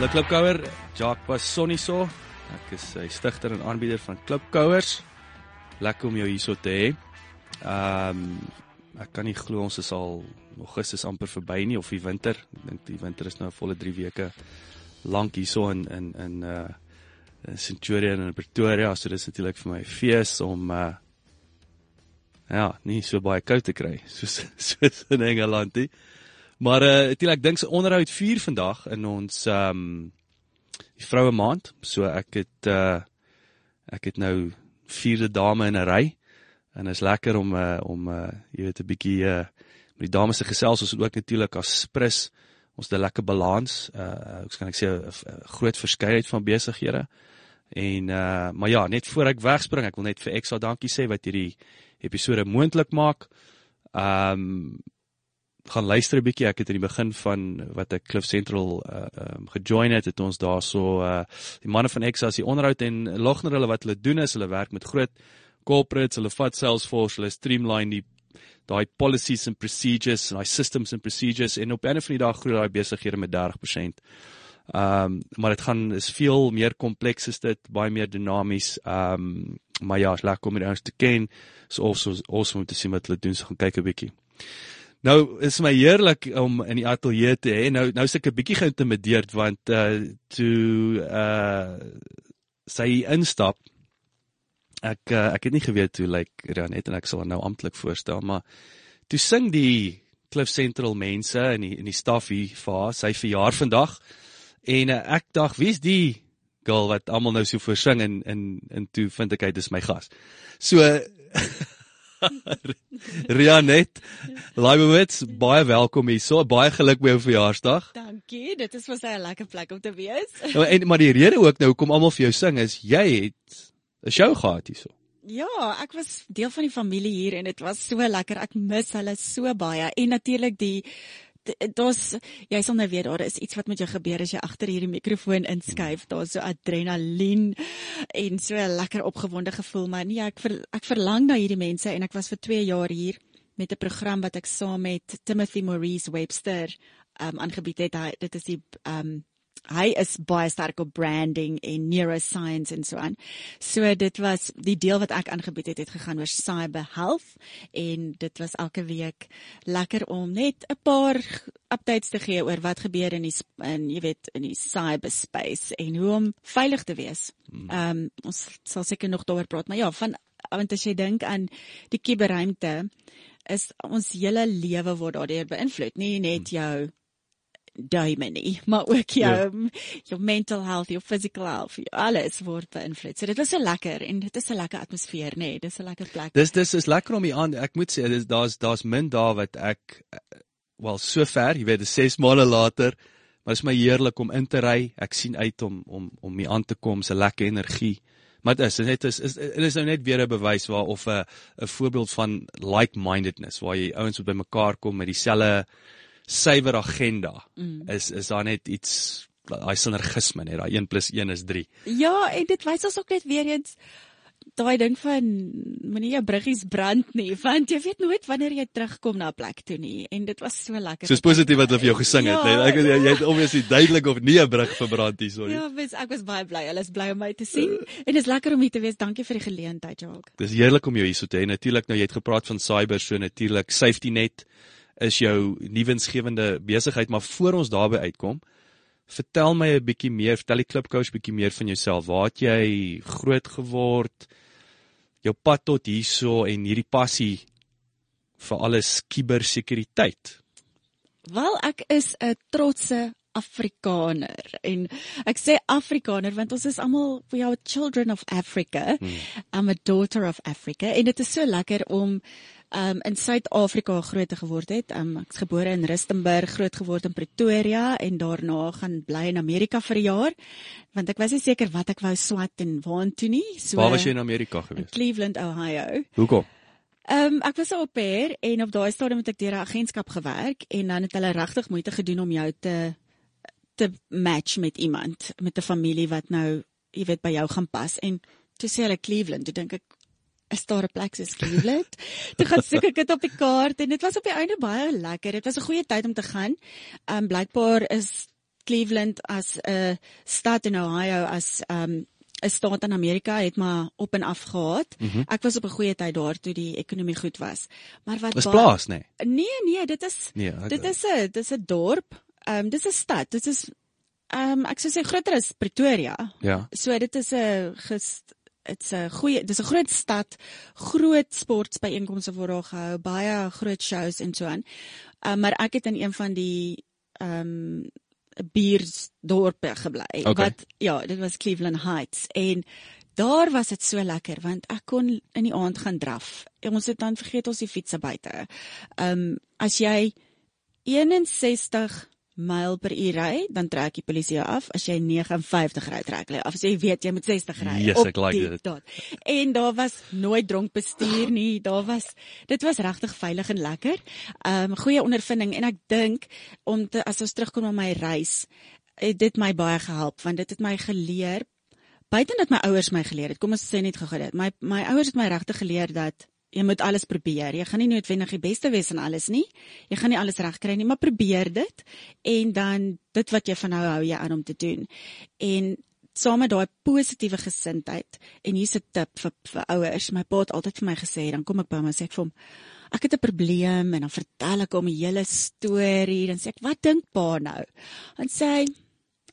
Hallo Klipkouer, Jacques Bassoniso. Ek is hy stigter en aanbieder van Klipkouers. Lekker om jou hierso te hê. Ehm um, ek kan nie glo ons is al Augustus amper verby nie of die winter. Ek dink die winter is nou volle 3 weke lank hierso in in in uh in Centurion en Pretoria, so dis natuurlik vir my fees om uh ja, nie so baie koud te kry soos soos in Engeland nie. Maar uh natuurlik ek dink se onderhoud 4 vandag in ons ehm um, die vroue maand. So ek het uh ek het nou vierde dame in 'n ry en is lekker om uh om uh jy weet 'n bietjie uh met die dames se gesels ons ook natuurlik as sprus ons het 'n lekker balans uh hoe kan ek sê 'n groot verskeidenheid van besighede. En uh maar ja, net voor ek wegspring, ek wil net vir Exa dankie sê wat hierdie episode moontlik maak. Um gaan luister 'n bietjie. Ek het in die begin van wat ek Cliff Central uh um, gejoin het, het ons daarso uh die manne van Exa as die onderhoud en logner hulle wat hulle doen is hulle werk met groot corporates, hulle vat Salesforce, hulle streamline die daai policies and procedures en daai systems and procedures en op 'n van die dae groei daai besighede met 30%. Ehm um, maar dit gaan is veel meer kompleks is dit, baie meer dinamies. Ehm um, maar ja, is lekker om die ouens te ken. So also awesome om te sien wat hulle doen. So gaan kyk 'n bietjie. Nou is my heerlik om in die ateljee te hê. Nou nou ek 'n bietjie geïntimideerd want uh toe uh sy instap ek uh, ek het nie geweet hoe lyk like, Renet en ek sal nou amptelik voorstel, maar toe sing die Cliff Central mense in die in die staf hier vir sy verjaar vandag. En uh, ek dink, wie's die girl wat almal nou so voorsing en en en toe vind ek uit dis my gas. So Rianet Leibowitz, baie welkom hier. So baie geluk by jou verjaarsdag. Dankie, dit is vir sy 'n lekker plek om te wees. Nou, en maar die rede ook nou hoekom almal vir jou sing is jy het 'n show gehad hierso. Ja, ek was deel van die familie hier en dit was so lekker. Ek mis hulle so baie en natuurlik die Daar's jy sal nou weet daar is iets wat met jou gebeur as jy agter hierdie mikrofoon inskuif. Daar's so adrenalien en so 'n lekker opgewonde gevoel, maar nee, ek ver, ek verlang na hierdie mense en ek was vir 2 jaar hier met 'n program wat ek saam met Timothy Maurice Webster um aangebied het. Hy, dit is die um hy is baie sterk op branding en neuroscience en so aan. So dit was die deel wat ek aangebied het het gegaan oor cyber health en dit was elke week lekker om net 'n paar updates te gee oor wat gebeur in die in jy weet in die cyberspace en hoe om veilig te wees. Hmm. Ehm um, ons sal seker nog daaroor praat, maar ja, van want as jy dink aan die kuberruimte is ons hele lewe word daardeur beïnvloed, nie net hmm. jou duime nie, maar ook jou ja. jou mental health, jou physical health, alles word beïnvloed. So dit was so lekker en dit is 'n lekker atmosfeer, nê. Nee, dis 'n lekker plek. Dis dis is lekker om hier aan. Ek moet sê dis daar's daar's min daar wat ek wel so ver, jy weet, dis 6 maande later, maar is my heerlik om in te ry. Ek sien uit om om om hier aan te kom, se lekker energie. Maar dit is net is is dit is nou net weer 'n bewys waar of 'n 'n voorbeeld van like-mindedness waar jy ouens op by mekaar kom met dieselfde suiwer agenda mm. is is daar net iets daai sinergisme net daai 1 + 1 is 3. Ja, en dit wys ons ook net weer eens daai ding van moenie jou bruggies brand nie, want jy weet nooit wanneer jy terugkom na 'n plek toe nie en dit was so lekker. Soos positief wat hulle vir jou gesing het, ja, ek jy, jy het obviously duidelik of nie 'n brug verbrand hier sorry. Ja, mens, ek was baie bly. Hulle is bly om my te sien en dit is lekker om hier te wees. Dankie vir die geleentheid, Jacques. Dis heerlik om jou hier so te hê. Natuurlik nou jy het gepraat van cyber so natuurlik safety net is jou nuwensgewende besigheid, maar voor ons daarby uitkom, vertel my 'n bietjie meer, vertel die klipkous bietjie meer van jouself. Waar het jy groot geword? Jou pad tot hierso en hierdie passie vir alles kubersekuriteit. Wel, ek is 'n trotse Afrikaner en ek sê Afrikaner want ons is almal we are children of Africa. Hmm. I'm a daughter of Africa en dit is so lekker om um in Suid-Afrika groot geword het. Um ek's gebore in Rustenburg, groot geword in Pretoria en daarna gaan bly in Amerika vir 'n jaar. Want ek was nie seker wat ek wou swat en waartoe nie. So Waar was jy in Amerika in gewees? Cleveland, Ohio. Hoekom? Ehm um, ek was 'n au pair en op daai stadium het ek deur 'n agentskap gewerk en dan het hulle regtig moeite gedoen om jou te te match met iemand, met 'n familie wat nou, jy weet, by jou gaan pas en toe sê hulle Cleveland, toe dink ek is daar 'n plek soos Cleveland? toe gaan soek ek dit op die kaart en dit was op die einde baie lekker. Dit was 'n goeie tyd om te gaan. Ehm um, blykbaar is Cleveland as 'n stad in Ohio as ehm um, 'n staat in Amerika het maar op en af gehad. Mm -hmm. Ek was op 'n goeie tyd daar toe die ekonomie goed was. Maar wat Dis baie- plaas, nê? Nee. Nee, nee, dit is Nee, ek- dit is 'n dit is 'n dorp. Ehm um, dis 'n stad. Dit is ehm um, ek sou sê groter as Pretoria. Ja. So dit is 'n dit's 'n goeie dis 'n groot stad, groot sportbyeenkomste word daar gehou, baie groot shows en so aan. Um, maar ek het in een van die ehm um, biersdorpe gebly Okay. wat ja, dit was Cleveland Heights en daar was dit so lekker want ek kon in die aand gaan draf. Ons het dan vergeet ons die fietsse buite. Ehm um, as jy 61 myl per uur ry, dan trek die polisie jou af. As jy 59 ry, trek hulle af. As jy weet jy moet 60 ry Yes, op ek like die dit. dot. En daar was nooit dronk bestuur nie. Daar was dit was regtig veilig en lekker. Ehm um, goeie ondervinding en ek dink om te as ons terugkom na my reis, het dit my baie gehelp want dit het my geleer buiten dat my ouers my geleer het. Kom ons sê net gou dit. My my ouers het my regtig geleer dat jy moet alles probeer. Jy gaan nie noodwendig die beste wees in alles nie. Jy gaan nie alles reg kry nie, maar probeer dit en dan dit wat jy van nou hou jy aan om te doen. En saam met daai positiewe gesindheid en hier's 'n tip vir vir ouers. My pa het altyd vir my gesê, dan kom ek by hom en sê ek vir hom Ek het 'n probleem en dan vertel ek hom die hele storie. Dan sê ek, "Wat dink pa nou?" Dan sê hy,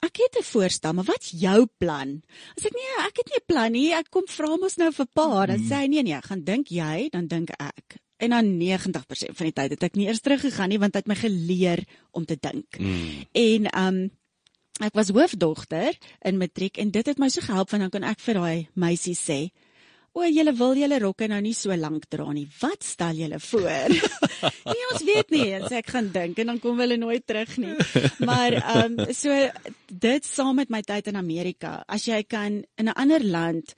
Ek het 'n voorstel, maar wat's jou plan? As ek nee, ek het nie 'n plan nie. Ek kom vra mos nou vir pa. Dan sê hy nee nee, gaan dink jy, dan dink ek. En dan 90% van die tyd het ek nie eers teruggegaan nie want hy het my geleer om te dink. Mm. En um ek was hoofdogter in matriek en dit het my so gehelp want dan kon ek vir daai meisie sê O, julle wil julle rokke nou nie so lank dra nie. Wat stel julle voor? nee, ons weet nie. Sê ek gaan dink en dan kom hulle nooit terug nie. Maar ehm um, so dit saam met my tyd in Amerika, as jy kan in 'n ander land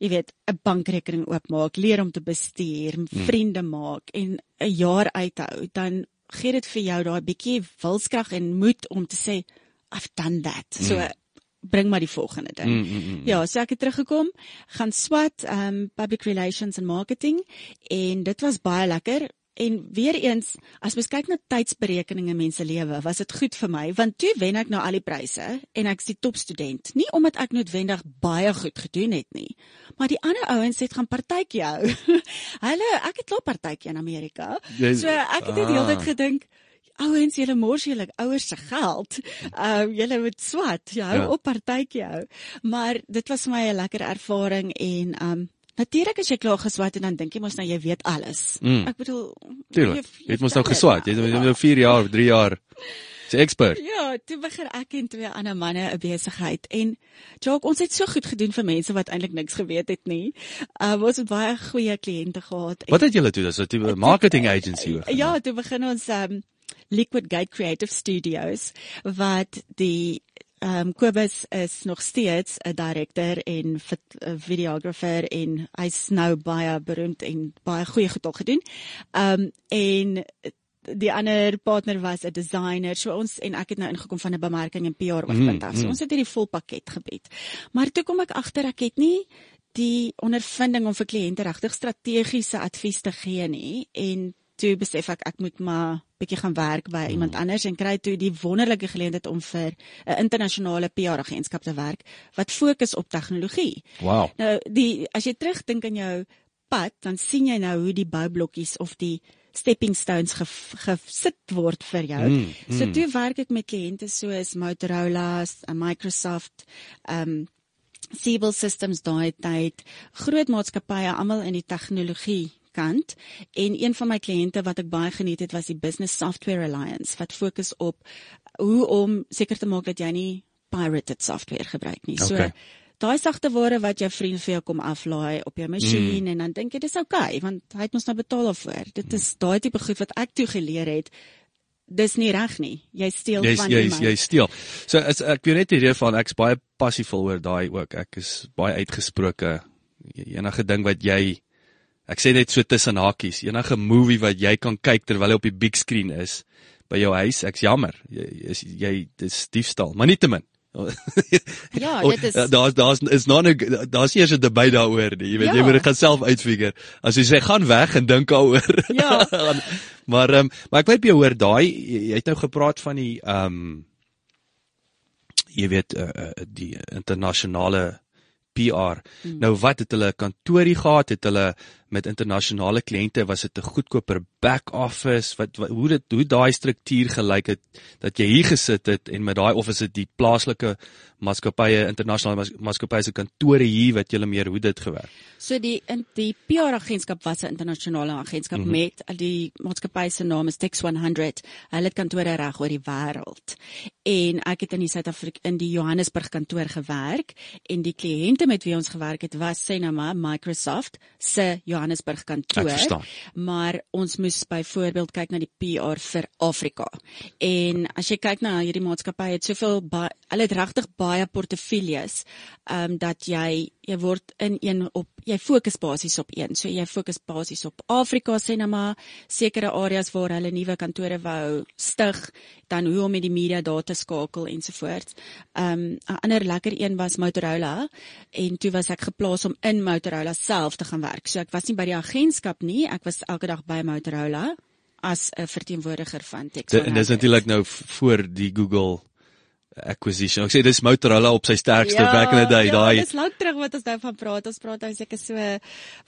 jy weet 'n bankrekening oopmaak, leer om te bestuur, vriende maak en 'n jaar uithou, dan gee dit vir jou daai bietjie wilskrag en moed om te sê I've done that. So bring maar die volgende ding. Mm, mm, mm. Ja, so ek het teruggekom, gaan swat um public relations en marketing en dit was baie lekker. En weer eens, as mens kyk na tydsberekening in mense lewe, was dit goed vir my want toe wen ek nou al die pryse en ek's die topstudent. Nie omdat ek noodwendig baie goed gedoen het nie, maar die ander ouens het gaan partytjie hou. Hulle, ek het klaar partytjie in Amerika. Jy- So ek het net die hele tyd Ah. gedink Ouens, julle mors julle ouers se geld. Ehm uh, julle moet swat, jy hou Ja. op partytjie hou. Maar dit was vir my 'n lekker ervaring en ehm um, natuurlik as jy klaar geswat en dan dink jy mos nou jy weet alles. Mm. Ek bedoel Tuurlik. Jy het mos nou geswat. Jy het nou. jy het nou 4 jaar of 3 jaar. Jy's expert. Ja, toe begin ek en twee ander manne 'n besigheid en Jock, ons het so goed gedoen vir mense wat eintlik niks geweet het nie. Uh ons het baie goeie kliënte gehad. en- Wat het julle toe? Dis 'n marketing agency hoor. Ja, toe begin ons um Liquid Gate Creative Studios wat die ehm um, Kobus is nog steeds 'n director en 'n videographer en hy's nou baie beroemd en baie goeie goed al gedoen. Ehm um, en die ander partner was 'n designer. So ons en ek het nou ingekom van 'n bemarking en PR oogpunt af. So mm. ons het hierdie vol pakket gebied. Maar toe kom ek agter ek het nie die ondervinding om vir kliënte regtig strategiese advies te gee nie en toe besef ek ek moet maar bietjie gaan werk by iemand anders en kry toe die wonderlike geleentheid om vir 'n internasionale PR agentskap te werk wat fokus op tegnologie. Wow. Nou die as jy terugdink aan jou pad, dan sien jy nou hoe die boublokkies of die stepping stones ge- gesit word vir jou. Mm, So mm. toe werk ek met kliënte soos Motorola, Microsoft, um Siebel Systems daai tyd, groot maatskappye almal in die tegnologie kant en een van my kliënte wat ek baie geniet het was die Business Software Alliance wat fokus op hoe om seker te maak dat jy nie pirated software gebruik nie. So Okay. daai sagte ware wat jou vriend vir jou kom aflaai op jou masjien mm. en dan dink jy dis oukei okay, want hy het mos nou betaal daarvoor. Dit is daai tipe goed wat ek toe geleer het. Dis nie reg nie. Jy steel Jy's van jy's iemand. jy steel. So is, ek weet net hierdie van ek's baie passievol oor daai ook. Ek is baie uitgesproke. Enige ding wat jy ek sê net so tussen hakies, enige movie wat jy kan kyk terwyl hy op die big screen is by jou huis, ek's jammer. Jy is jy dis diefstal, maar nietemin. Ja, O, dit is daar's daar's is nou nou daar's nie eers 'n debat daaroor nie. Jy weet Ja. jy moet dit gaan self uitfigure. As jy sê gaan weg en dink daaroor. Ja. Maar ehm um, maar ek weet by jou hoor daai jy jy het nou gepraat van die ehm um, jy weet uh, uh, die internasionale PR. Mm. Nou wat het hulle 'n kantoorie gehad? Het hulle met internasionale kliënte was dit 'n goedkoper back office? Wat, wat hoe dit hoe daai struktuur gelyk het dat jy hier gesit het en met daai of is dit die plaaslike maatskappye, internasionale maatskappye se kantore hier wat julle meer hoe dit gewerk? So die in die PR agentskap was 'n internasionale agentskap mm -hmm. met uh, die maatskappy se naam is Tex 100. Hulle het kantore reg oor die wêreld. En ek het in die Suid-Afrika in die Johannesburg kantoor gewerk en die kliënte met wie ons gewerk het was sê nou maar Microsoft se Johannesburg kantoor. Ek verstaan. Maar ons moes byvoorbeeld kyk na die PR vir Afrika. En as jy kyk na hierdie maatskappy het soveel hulle het regtig baie portefeuilles, ehm um, dat jy jy word in een op jy fokus basies op een. So jy fokus basies op Afrika sê nou maar sekere areas waar hulle nuwe kantore wou stig, dan hoe om met die media daar te skakel ensovoorts. Ehm um, 'n ander lekker een was Motorola en toe was ek geplaas om in Motorola self te gaan werk. So ek was nie by die agentskap nie, ek was elke dag by Motorola as 'n verteenwoordiger van Tex. Dit, en dis 100. natuurlik nou voor die Google acquisition. Ek sê dis Motorola op sy sterkste back in the day, ja, daai dis lank terug wat ons nou van praat. Ons praat nou seker so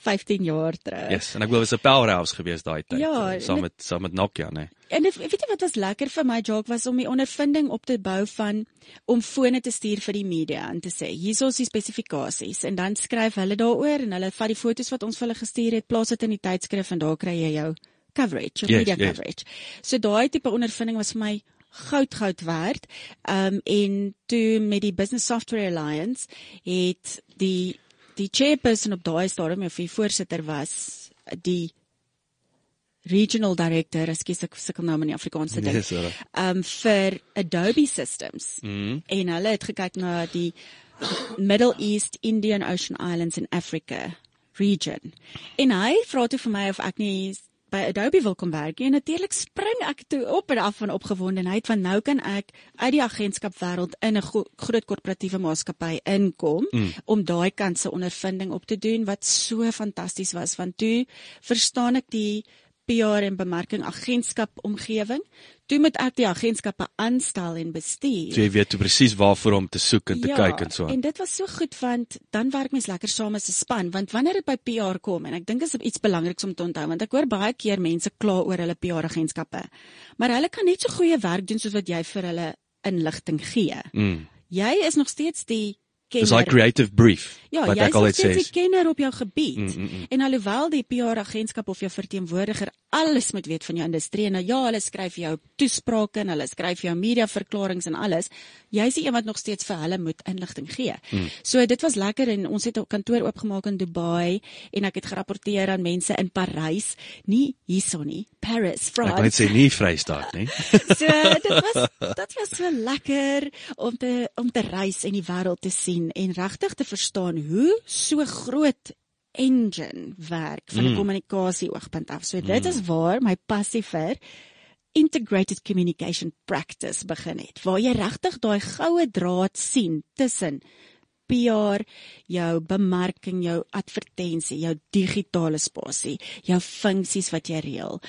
15 jaar terug. Yes, en ek glo dit was 'n powerhouse geweest daai tyd. Ja, saam met saam met Nokia, nee. En dit- weet jy wat was lekker vir my Jock was om die ondervinding op te bou van om fone te stuur vir die media en te sê hier is die spesifikasies en dan skryf hulle daaroor en hulle vat die foto's wat ons vir hulle gestuur het, plaas dit in die tydskrif en daar kry jy jou coverage, jou Yes, media yes. coverage. So daai tipe ondervinding was vir my goud goud werd. Um en toe met die Business Software Alliance het die die chairperson op daai stadium of die voorsitter was die regional director, ekskuus ek sukkel nou met die Afrikaanse ding. Yes, sir. Um vir Adobe Systems. Mhm. En hulle het gekyk na die Middle East, Indian Ocean Islands in Africa region. En hy vra toe vir my of ek nie by Adobe wil kom werk en natuurlik spring ek toe op en af van opgewondenheid want nou kan ek uit die agentskap wêreld in 'n gro groot korporatiewe maatskappy inkom mm. om daai kant se ondervinding op te doen wat so fantasties was want toe verstaan ek die PR en bemarking agentskap omgewing. Toe moet ek die agentskappe aanstel en bestuur. So jy weet presies waarvoor om te soek en te kyk en so. En dit was so goed want dan werk mens lekker saam as 'n span want wanneer dit by PR kom en ek dink is iets belangriks om te onthou want ek hoor baie keer mense kla oor hulle PR agentskappe. Maar hulle kan net so goeie werk doen soos wat jy vir hulle inligting gee. Mm. Jy is nog steeds die Dis daai creative brief Ja, wat jy ek is altyd nog steeds sê. die kenner op jou gebied. Mm, mm, mm. En alhoewel die PR agentskap of jou verteenwoordiger alles moet weet van jou industrie en nou ja, hulle skryf jou toesprake en hulle skryf jou mediaverklaringe en alles, jy's die een wat nog steeds vir hulle moet inligting gee. Mm. So dit was lekker en ons het 'n kantoor oopgemaak in Dubai en ek het gerapporteer aan mense in Parys, nie hierso nie, Paris, Ek kan net France. sê nie Vrystaat nie. So dit was dit was so lekker om te om te reis en die wêreld te sien en regtig te verstaan hoe so groot engine werk van 'n mm. kommunikasie oogpunt af. So dit mm. is waar my passie vir integrated communication practice begin het. Waar jy regtig daai goue draad sien tussen PR, jou bemarking, jou advertensie, jou digitale spasie, jou funksies wat jy reël.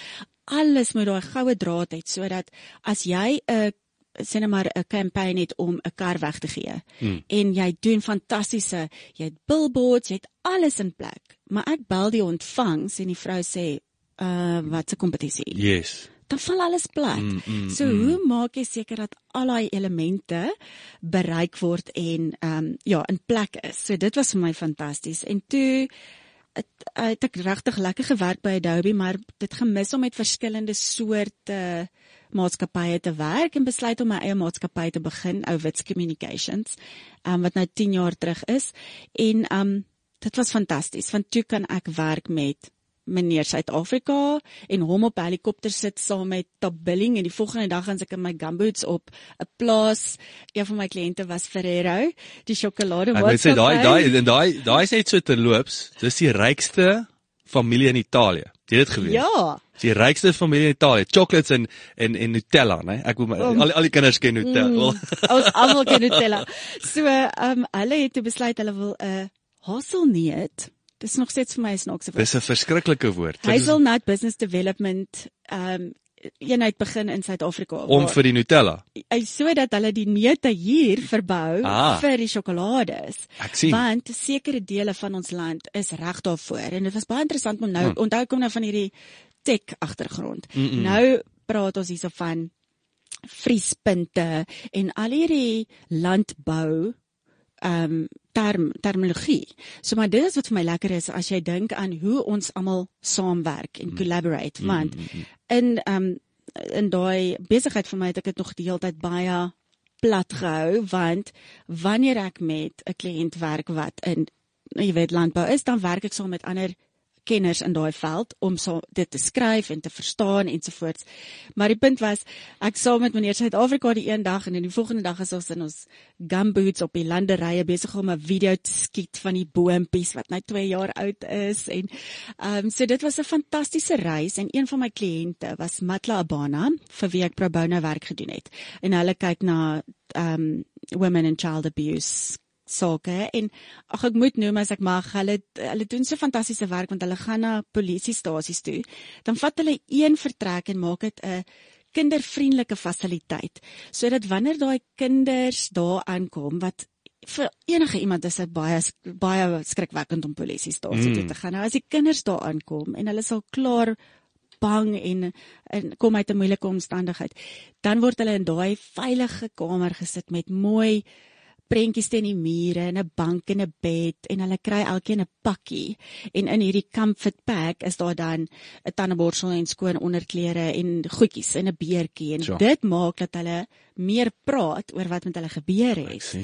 Alles moet daai goue draad hê sodat as jy 'n sê net maar 'n kampanje het om 'n kar weg te gee hmm. en jy doen fantastiese, jy het billboards, jy het alles in plek. Maar ek bel die ontvangs en die vrou sê, "Uh, wat 'n kompetisie." Yes. dan val alles plat. Mm, mm, so hoe maak jy seker dat al daai elemente bereik word en ehm um, ja, in plek is. So dit was vir my fantasties. En toe het, het ek regtig lekker gewerk by Adobe, maar dit gemis om met verskillende soorte maatskappye te werk en besluit om my eie maatskappy te begin, Ouwits Communications, um, wat nou 10 jaar terug is. En um dit was fantasties want toe kan ek werk met meneer Suid-Afrika en hom op helikopter sit saam met Tabilling en die volgende dag gaan ek in my gumboots op 'n plaas. Een van my kliënte was Ferrero, die sjokolade wat. Ek sê daai daai en daai daai is net so terloops. Dis die rykste familie in Italië. Jy het dit geweet? Ja. Die rykste familie in Italië, chocolates en en en Nutella, né? Ek wil um, al al die kinders ken Nutella. Mm, ons almal ken Nutella. So, ehm um, hulle het besluit hulle wil 'n uh, haselneut Dis nog steeds vir my snaakse woord. Dis 'n verskriklike woord. Hazelnut Business Development um eenheid begin in Suid-Afrika om vir die Nutella. Hy sodat hulle die neute hier verbou ah, vir die sjokolades. Sien. Want sekere dele van ons land is reg daarvoor en dit was baie interessant om nou hmm. onthou kom nou van hierdie tech agtergrond. Mm -mm. Nou praat ons hierso van vriespunte en al hierdie landbou ehm um, term terminologie. So maar dit is wat vir my lekker is as jy dink aan hoe ons almal saamwerk en mm. collaborate mm. want mm. in ehm um, in daai besigheid vir my het ek dit nog die hele tyd baie plat gehou want wanneer ek met 'n kliënt werk wat in jy weet landbou is dan werk ek saam met ander kenners in daai veld om so dit te skryf en te verstaan ensovoorts. Maar die punt was ek saam met meneer Suid-Afrika die een dag en in die volgende dag is ons in ons gumboots op die landerye besig om 'n video te skiet van die boompies wat nou 2 jaar oud is en ehm um, so dit was 'n fantastiese reis en een van my kliënte was Matla Abana vir wie ek pro bono werk gedoen het. En hulle kyk na ehm um, women and child abuse sake. En ag ek moet noem as ek mag hulle hulle doen so fantastiese werk want hulle gaan na polisiestasies toe. Dan vat hulle een vertrek en maak dit 'n kindervriendelike fasiliteit. Sodat wanneer daai kinders daar aankom wat vir enige iemand is dit baie baie skrikwekkend om polisiestasie mm. toe te gaan. Nou as die kinders daar aankom en hulle sal klaar bang en, en kom uit 'n moeilike omstandigheid dan word hulle in daai veilige kamer gesit met mooi prentjies teen die mure en 'n bank en 'n bed en hulle kry elkeen 'n pakkie en in hierdie comfort pack is daar dan 'n tandeborsel en skoon onderklere en goedjies in 'n beertjie en ja. dit maak dat hulle meer praat oor wat met hulle gebeur het.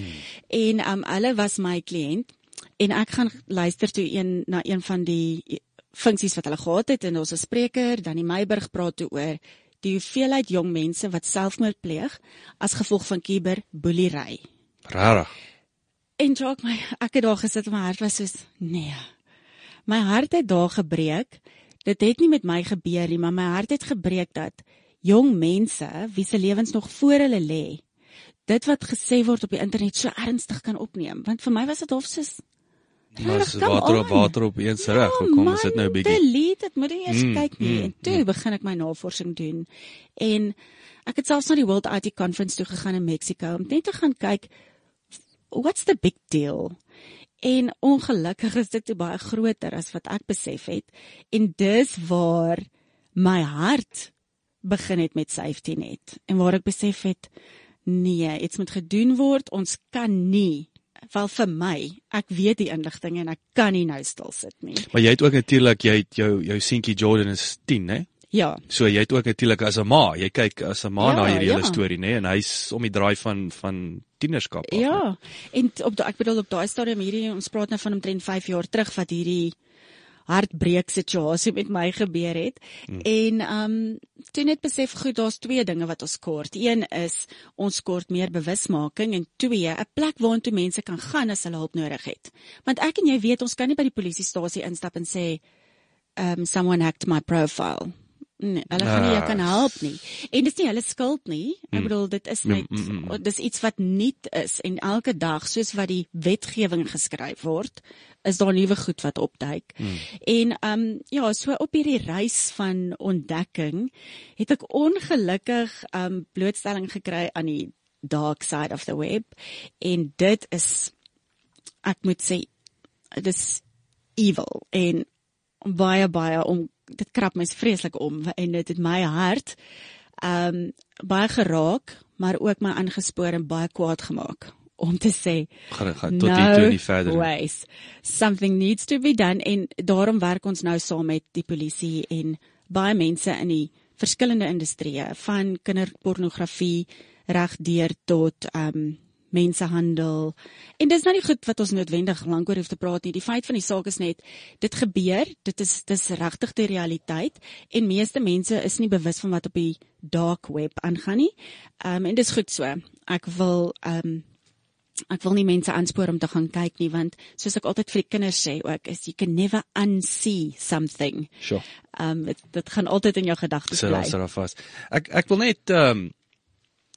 En um hulle was my kliënt en ek gaan luister toe een na een van die funksies wat hulle gehad het en ons as spreker dan die Meiburg praat toe oor die hoeveelheid jong mense wat selfmoord pleeg as gevolg van kuberboelery. Rarig. En jok my, ek het daar gesit en my hart was soos nee. My hart het daar gebreek. Dit het nie met my gebeur nie, maar my hart het gebreek dat jong mense wie se lewens nog voor hulle lê, dit wat gesê word op die internet so ernstig kan opneem. Want vir my was dit hof soos Maar dis water op water op eens reg. Ja, kom ons sit nou 'n bietjie. Delete dit, moet jy eers mm, kyk nie. Mm, en toe mm. begin ek my navorsing doen. En ek het selfs na die World IT Conference toe gegaan in Mexico om net te gaan kyk what's the big deal? En ongelukkig is dit baie groter as wat ek besef het en dis waar my hart begin het met safety net en waar ek besef het nee, iets moet gedoen word. Ons kan nie wel vir my, ek weet die inligting en ek kan nie nou stil sit nie. Maar jy het ook natuurlik jy het jou jou seentjie Jordan is 10, hè? Ja. So jy het ook natuurlik as 'n ma, jy kyk as 'n ma ja, na hierdie ja. hele storie, nê, en hy's om die draai van van tienerskap af. Ja. En op ek bedoel op daai stadium hierdie ons praat nou van omtrent 5 jaar terug wat hierdie hartbreek situasie met my gebeur het. Hmm. En um toe net besef goed, daar's twee dinge wat ons kort. Een is ons kort meer bewusmaking en twee 'n plek waartoe mense kan gaan as hulle hulp nodig het. Want ek en jy weet ons kan nie by die polisiestasie instap en sê um someone hacked my profile Nee, hulle gaan nie jou kan help nie. En dis nie hulle skuld nie. Ek mm. bedoel dit is mm, net mm, mm, dis iets wat nuut is en elke dag soos wat die wetgewing geskryf word, is daar nuwe goed wat opduik. Mm. En um ja, so op hierdie reis van ontdekking het ek ongelukkig um blootstelling gekry aan die dark side of the web en dit is ek moet sê dis evil en baie baie om dit krap my vreeslik om en dit het my hart ehm um, baie geraak, maar ook my aangespoor en baie kwaad gemaak om te sê gaan gaan tot hier toe nie verder. ways. Something needs to be done en daarom werk ons nou saam met die polisie en baie mense in die verskillende industrieë van kinderpornografie reg deur tot um mensehandel. En dis nou nie goed wat ons noodwendig lank oor hoef te praat nie. Die feit van die saak is net dit gebeur, dit is dis regtig die realiteit en meeste mense is nie bewus van wat op die dark web aangaan nie. Um en dis goed so. Ek wil um ek wil nie mense aanspoor om te gaan kyk nie want soos ek altyd vir die kinders sê ook is you can never unsee something. Sure. Um dit, dit gaan altyd in jou gedagtes bly. daar sit daar vas. Ek ek wil net ehm um,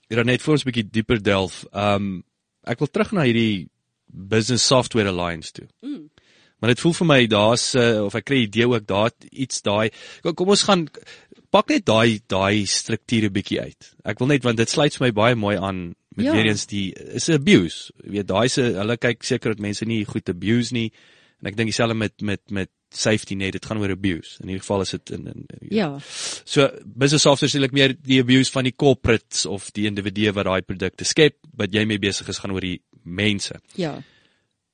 hier net vir ons 'n bietjie dieper delf. Um, ek wil terug na hierdie Business Software Alliance toe. Mm. Maar dit voel vir my daar's uh, of ek kry idee ook daar iets daai kom, kom ons gaan pak net daai daai strukture bietjie uit. Ek wil net want dit sluit vir my baie mooi aan met ja. weer eens die is 'n abuse. Jy weet daai se hulle kyk seker dat mense nie goed abuse nie. En ek dink dieselfde met met met safety net dit gaan oor abuse. In hierdie geval is dit in, in Ja. So business software is eintlik meer die abuse van die corporates of die individue wat daai produkte skep, wat jy mee besig is gaan oor die mense. Ja.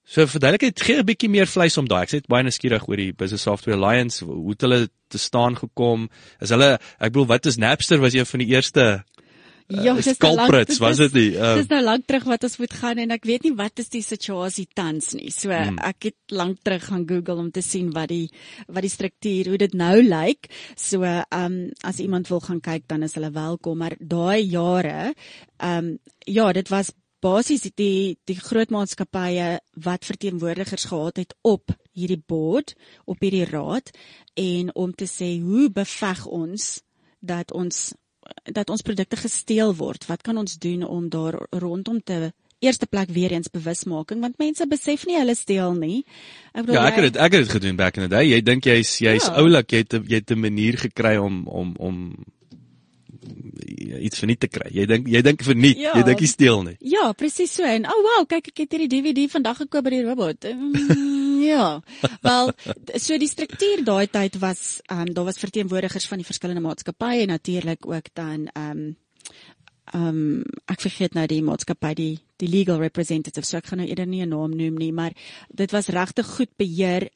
So verduidelik net gee 'n bietjie meer vleis om daai. Ek sê dit baie nuuskierig oor die Business Software Alliance, hoe het hulle te staan gekom? Is hulle ek bedoel wat is Napster was een van die eerste Ja, uh, dis nou lank- culprits, was is- dit nie? Uh, Dis nou lank terug wat ons moet gaan en ek weet nie wat is die situasie tans nie. So Hmm. ek het lank terug gaan Google om te sien wat die wat die struktuur hoe dit nou lyk. So ehm um, as iemand wil gaan kyk dan is hulle welkom, maar daai jare ehm um, ja, dit was basies die die groot maatskappye wat verteenwoordigers gehad het op hierdie board, op hierdie raad en om te sê hoe beveg ons dat ons dat ons produkte gesteel word. Wat kan ons doen om daar rondom te eerste plek weer eens bewusmaking want mense besef nie hulle steel nie. Ek bedoel ja, ek het dit ek het dit gedoen back in the day. Jy dink jy's jy's Ja. oulik, jy het jy het 'n manier gekry om om om iets verniet te kry. Jy dink jy dink verniet, Ja. jy dink jy steel nie. Ja, presies so. En oh wow, kyk ek het hierdie DVD vandag gekoop by die robot. Mm, ja. Wel, so die struktuur daai tyd was ehm um, daar was verteenwoordigers van die verskillende maatskappye en natuurlik ook dan ehm um, ehm um, ek vergeet nou die maatskappy die die legal representative so ek gaan nou eerder nie 'n naam noem nie maar dit was regtig goed beheer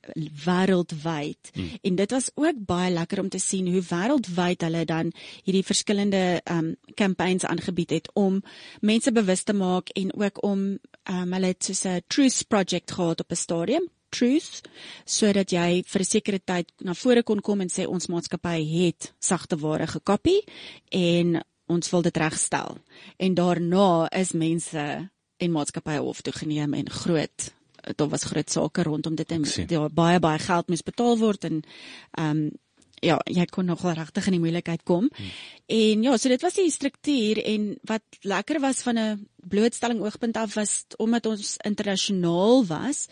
wêreldwyd hmm. en dit was ook baie lekker om te sien hoe wêreldwyd hulle dan hierdie verskillende ehm um, campaigns aangebied het om mense bewus te maak en ook om ehm um, hulle het soos 'n truth project gehad op 'n stadium truth sodat jy vir 'n sekere tyd na vore kon kom en sê ons maatskappy het sagte ware gekopie en ons wil dit regstel. En daarna is mense en maatskappye hof toe geneem en groot daar was groot sake rondom dit en ja, baie baie geld moes betaal word en ehm um, ja, jy kon nogal regtig in die moeilikheid kom. Hmm. En ja, so dit was die struktuur en wat lekker was van 'n blootstelling oogpunt af was omdat ons internasionaal was,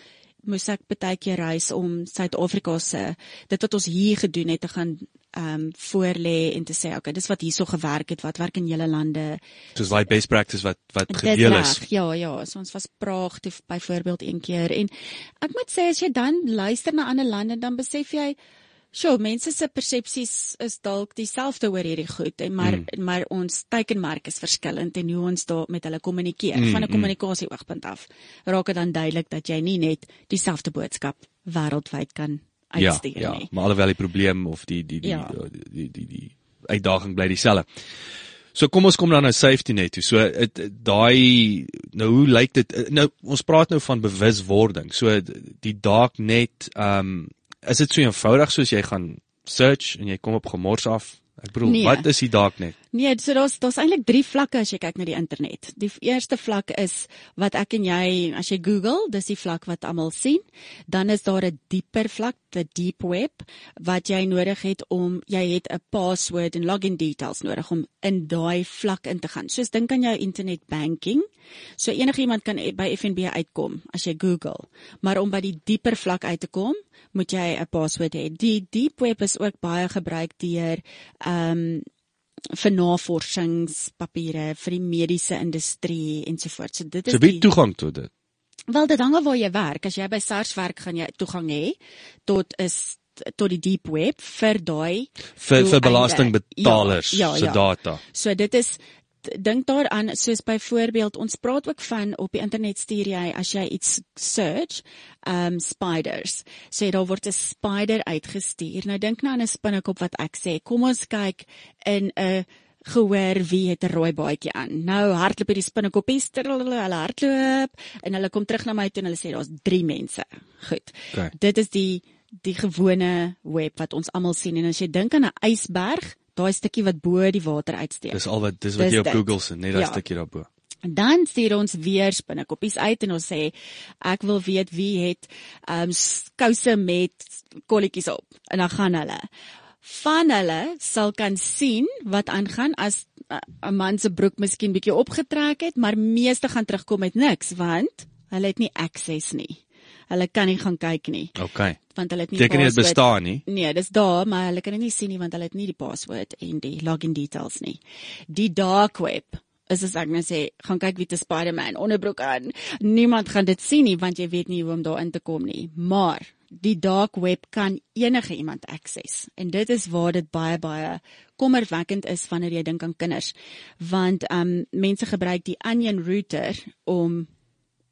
moes ek baie keer reis om Suid-Afrika se dit wat ons hier gedoen het te gaan ehm um, voorlê en te sê okay, dis wat hierso gewerk het, wat werk in julle lande. Soos daai best practice wat wat gedeel is. reg, Ja, ja, so ons was Praag toe byvoorbeeld een keer en ek moet sê as jy dan luister na ander lande dan besef jy Sjoe, mense se persepsies is dalk dieselfde oor hierdie goed en maar mm. maar ons teikenmerk is verskillend en hoe ons daar met hulle kommunikeer mm, van 'n kommunikasie oogpunt af. Raak dit dan duidelik dat jy nie net dieselfde boodskap wêreldwyd kan Ja, uitstuur ja, nie. maar alhoewel die probleem of die die die Ja. die, die, die, die uitdaging bly dieselfde. So kom ons kom dan na safety net toe. So daai nou hoe lyk dit nou ons praat nou van bewuswording. So die dark net ehm um, is dit so eenvoudig soos jy gaan search en jy kom op gemors af? Ek bedoel, Nee. wat is die dark net? Nee, so daar's daar's eintlik drie vlakke as jy kyk na die internet. Die eerste vlak is wat ek en jy as jy Google, dis die vlak wat almal sien. Dan is daar 'n dieper vlak, die deep web, wat jy nodig het om jy het 'n password en login details nodig om in daai vlak in te gaan. Soos dink aan jou internet banking. So enigiemand kan e- by FNB uitkom as jy Google. Maar om by die dieper vlak uit te kom, moet jy 'n password hê. Die deep web is ook baie gebruik deur ehm um, vir navorsingspapiere vir die mediese industrie ensovoorts. So dit is So wie die, toegang tot dit? wel dit hang af waar jy werk. As jy by SARS werk, gaan jy toegang hê tot is tot die deep web vir daai Vir vir belastingbetalers Ja, ja, se ja. data. So dit is dink daaraan soos byvoorbeeld ons praat ook van op die internet stuur jy as jy iets search um spiders sê daar word 'n spider uitgestuur nou dink nou aan 'n spinnekop wat ek sê kom ons kyk in 'n gehoor wie het 'n rooi baadjie aan. Nou hardloop hierdie spinnekoppies, hulle hardloop en hulle kom terug na my toe en hulle sê daar's 3 mense. Goed. Okay. Dit is die die gewone web wat ons almal sien en as jy dink aan 'n ysberg, daai stukkie wat bo die water uitsteek. Dis al wat dis wat Dis jy op dit. Google sien, net daai Ja. stukkie daarbo. Dan stuur ons weer spinnekoppies uit en ons sê ek wil weet wie het ehm um, kouse met kolletjies op en dan gaan hulle van hulle sal kan sien wat aangaan as uh, 'n man se broek miskien bietjie opgetrek het, maar meeste gaan terugkom met niks want hulle het nie access nie. Hulle kan nie gaan kyk nie Okay. want hulle het nie Teken nie dit bestaan nie. Nee, dis daar, maar hulle kan dit nie sien nie want hulle het nie die password en die login details nie. Die dark web is as ek net sê, gaan kyk wie te Spider-Man onderbroek aan. Niemand gaan dit sien nie want jy weet nie hoe om daar in te kom nie. Maar die dark web kan enige iemand access en dit is waar dit baie baie kommerwekkend is wanneer jy dink aan kinders want um mense gebruik die onion router om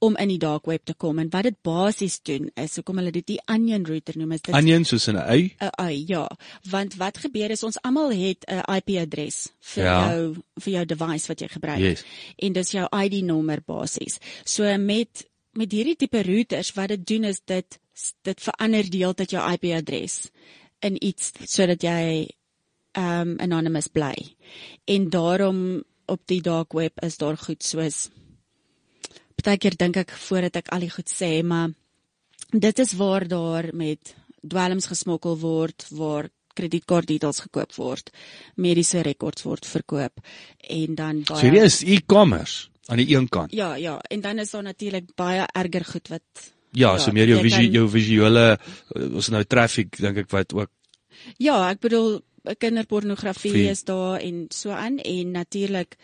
om in die dark web te kom en wat dit basies doen is hoekom hulle dit die onion router noem is dit Onion soos 'n ei. 'n ei, ja. Want wat gebeur is ons almal het 'n IP-adres vir Ja. jou vir jou device wat jy gebruik. Yes. En dis jou ID-nommer basies. So met met hierdie tipe routers wat dit doen is dit dit verander die hele tyd jou IP-adres in iets sodat jy um anonymous bly. En daarom op die dark web is daar goed soos Partykeer dink ek voordat ek al die goed sê, maar dit is waar daar met dwelms gesmokkel word, waar kredietkaart details gekoop word, mediese rekords word verkoop en dan baie is e-commerce aan die een kant. Ja, ja, en dan is daar natuurlik baie erger goed wat Ja, Ja, so meer jou visu jou visuele uh, ons nou traffic dink ek wat ook Ja, ek bedoel kinderpornografie is daar en so aan en natuurlik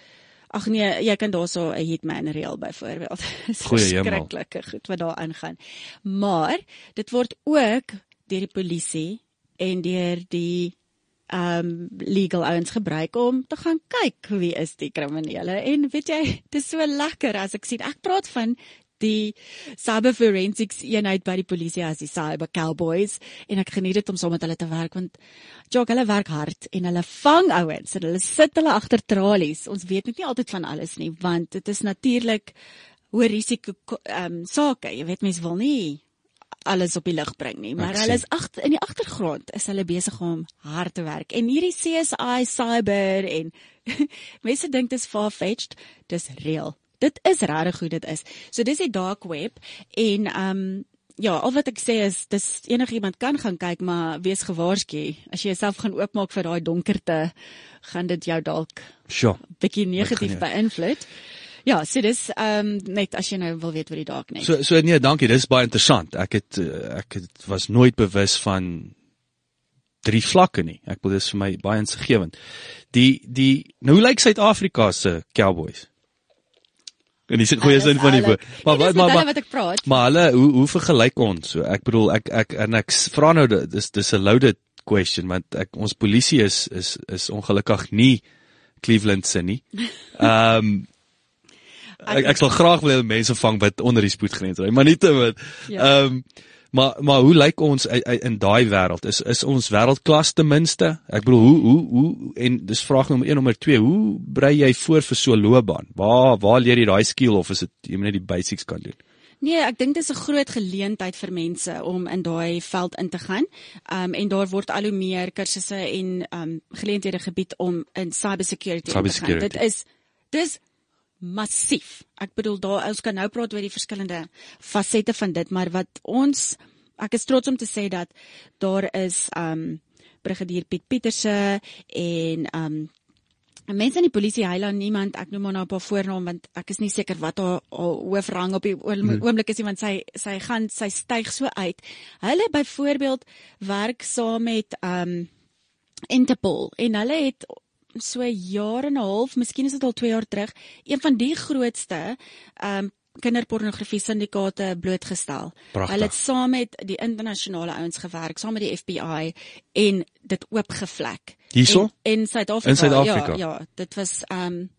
Ag nee, jy kan daarso 'n hitman reël byvoorbeeld. Dis verskriklike goed wat daar aangaan. Maar dit word ook deur die polisie en deur die um legal ouens gebruik om te gaan kyk wie is die kriminele en weet jy dis so lekker as ek sien ek praat van die cyber forensics eenheid by die polisie as die cyber cowboys en ek geniet dit om saam met hulle te werk want jog hulle werk hard en hulle vang ouens en hulle sit hulle agter tralies ons weet net nie altyd van alles nie want dit is natuurlik hoë risiko ehm um, sake jy weet mense wil nie alles op die lig bring nie, maar hulle is agter in die agtergrond is hulle besig om hard te werk. En hierdie CSI cyber en mense dink dit is far-fetched, dis real. Dit is regtig hoe dit is. So dis die dark web en um ja, al wat ek sê is dis enigiemand kan gaan kyk, maar wees gewaarsku. As jy jouself gaan oopmaak vir daai donkerte, gaan dit jou dalk sure. bietjie negatief beïnvloed. Ja, so dis um net as jy nou wil weet wat die dark net. So so nee, dankie. Dis baie interessant. Ek het uh, ek het was nooit bewus van drie vlakke nie. Ek bedoel dis vir my baie insiggewend. Die die nou hoe lyk Suid-Afrika se Cowboys? En dis goeie sin van die woord. Maar wat maar maar wat ek praat. maar hulle hoe hoe vergelyk ons? So ek bedoel ek ek en ek vra nou dis dis 'n loaded question want ek ons polisie is is is ongelukkig nie Cleveland se nie. Ehm um, ek ek sal graag wil hê mense vang wat onder die spoedgrens ry, maar nie te wat. Ja. Ehm maar maar hoe lyk ons uit- uit- in daai wêreld? Is is ons wêreldklas ten minste? Ek bedoel hoe hoe hoe en dis vraag nommer 1 nommer 2, hoe brei jy voor vir so 'n loopbaan? Waar waar leer jy daai skill of is dit jy moet net die basics kan doen? Nee, ek dink dis 'n groot geleentheid vir mense om in daai veld in te gaan. Um en daar word al hoe meer kursusse en um geleenthede gebied om in cybersecurity in te gaan. Cybersecurity. Dit is dis massief. Ek bedoel daar ons kan nou praat oor die verskillende fasette van dit, maar wat ons ek is trots om te sê dat daar is um brigadier Piet Pieterse en um mense in die polisie hyla niemand ek noem maar nou 'n paar voornaam want ek is nie seker wat haar, haar hoofrang op die Hmm. oomblik is nie want sy sy gaan sy styg so uit. Hulle byvoorbeeld werk saam met um Interpol en hulle het so 'n jaar en 'n half, miskien is dit al 2 jaar terug, een van die grootste um kinderpornografie syndikaate blootgestel. Pragtig. Hulle het saam met die internasionale ouens gewerk, saam met die FBI en dit oopgevlek. Hierso? En in Suid-Afrika. Ja, ja, dit was um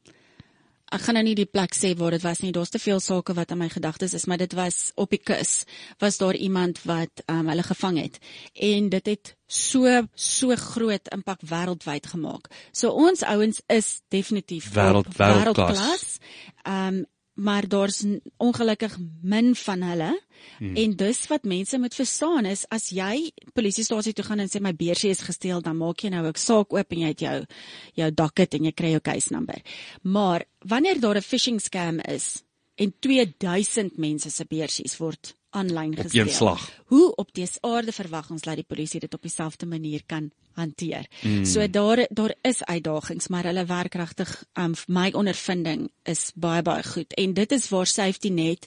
ek gaan nou nie die plek sê waar dit was nie. Daar's te veel sake wat in my gedagtes is, maar dit was op die kus. Was daar iemand wat um, hulle gevang het en dit het so so groot impak wêreldwyd gemaak. So ons ouens is definitief Wêreld- wêreldklas. Ehm um, maar daar's ongelukkig min van hulle. Hmm. En dus wat mense moet verstaan is as jy polisiestasie toe gaan en sê my beursie is gesteel, dan maak jy nou 'n saak oop en jy het jou jou docket en jy kry jou case number. Maar wanneer daar 'n phishing scam is en 2000 mense se beursies word aanlyn Op gesteel. een slag. Hoe op dese aarde verwag ons dat die polisie dit op dieselfde manier kan hanteer. Mm. So daar daar is uitdagings, maar hulle werk regtig um my ondervinding is baie baie goed en dit is waar safety net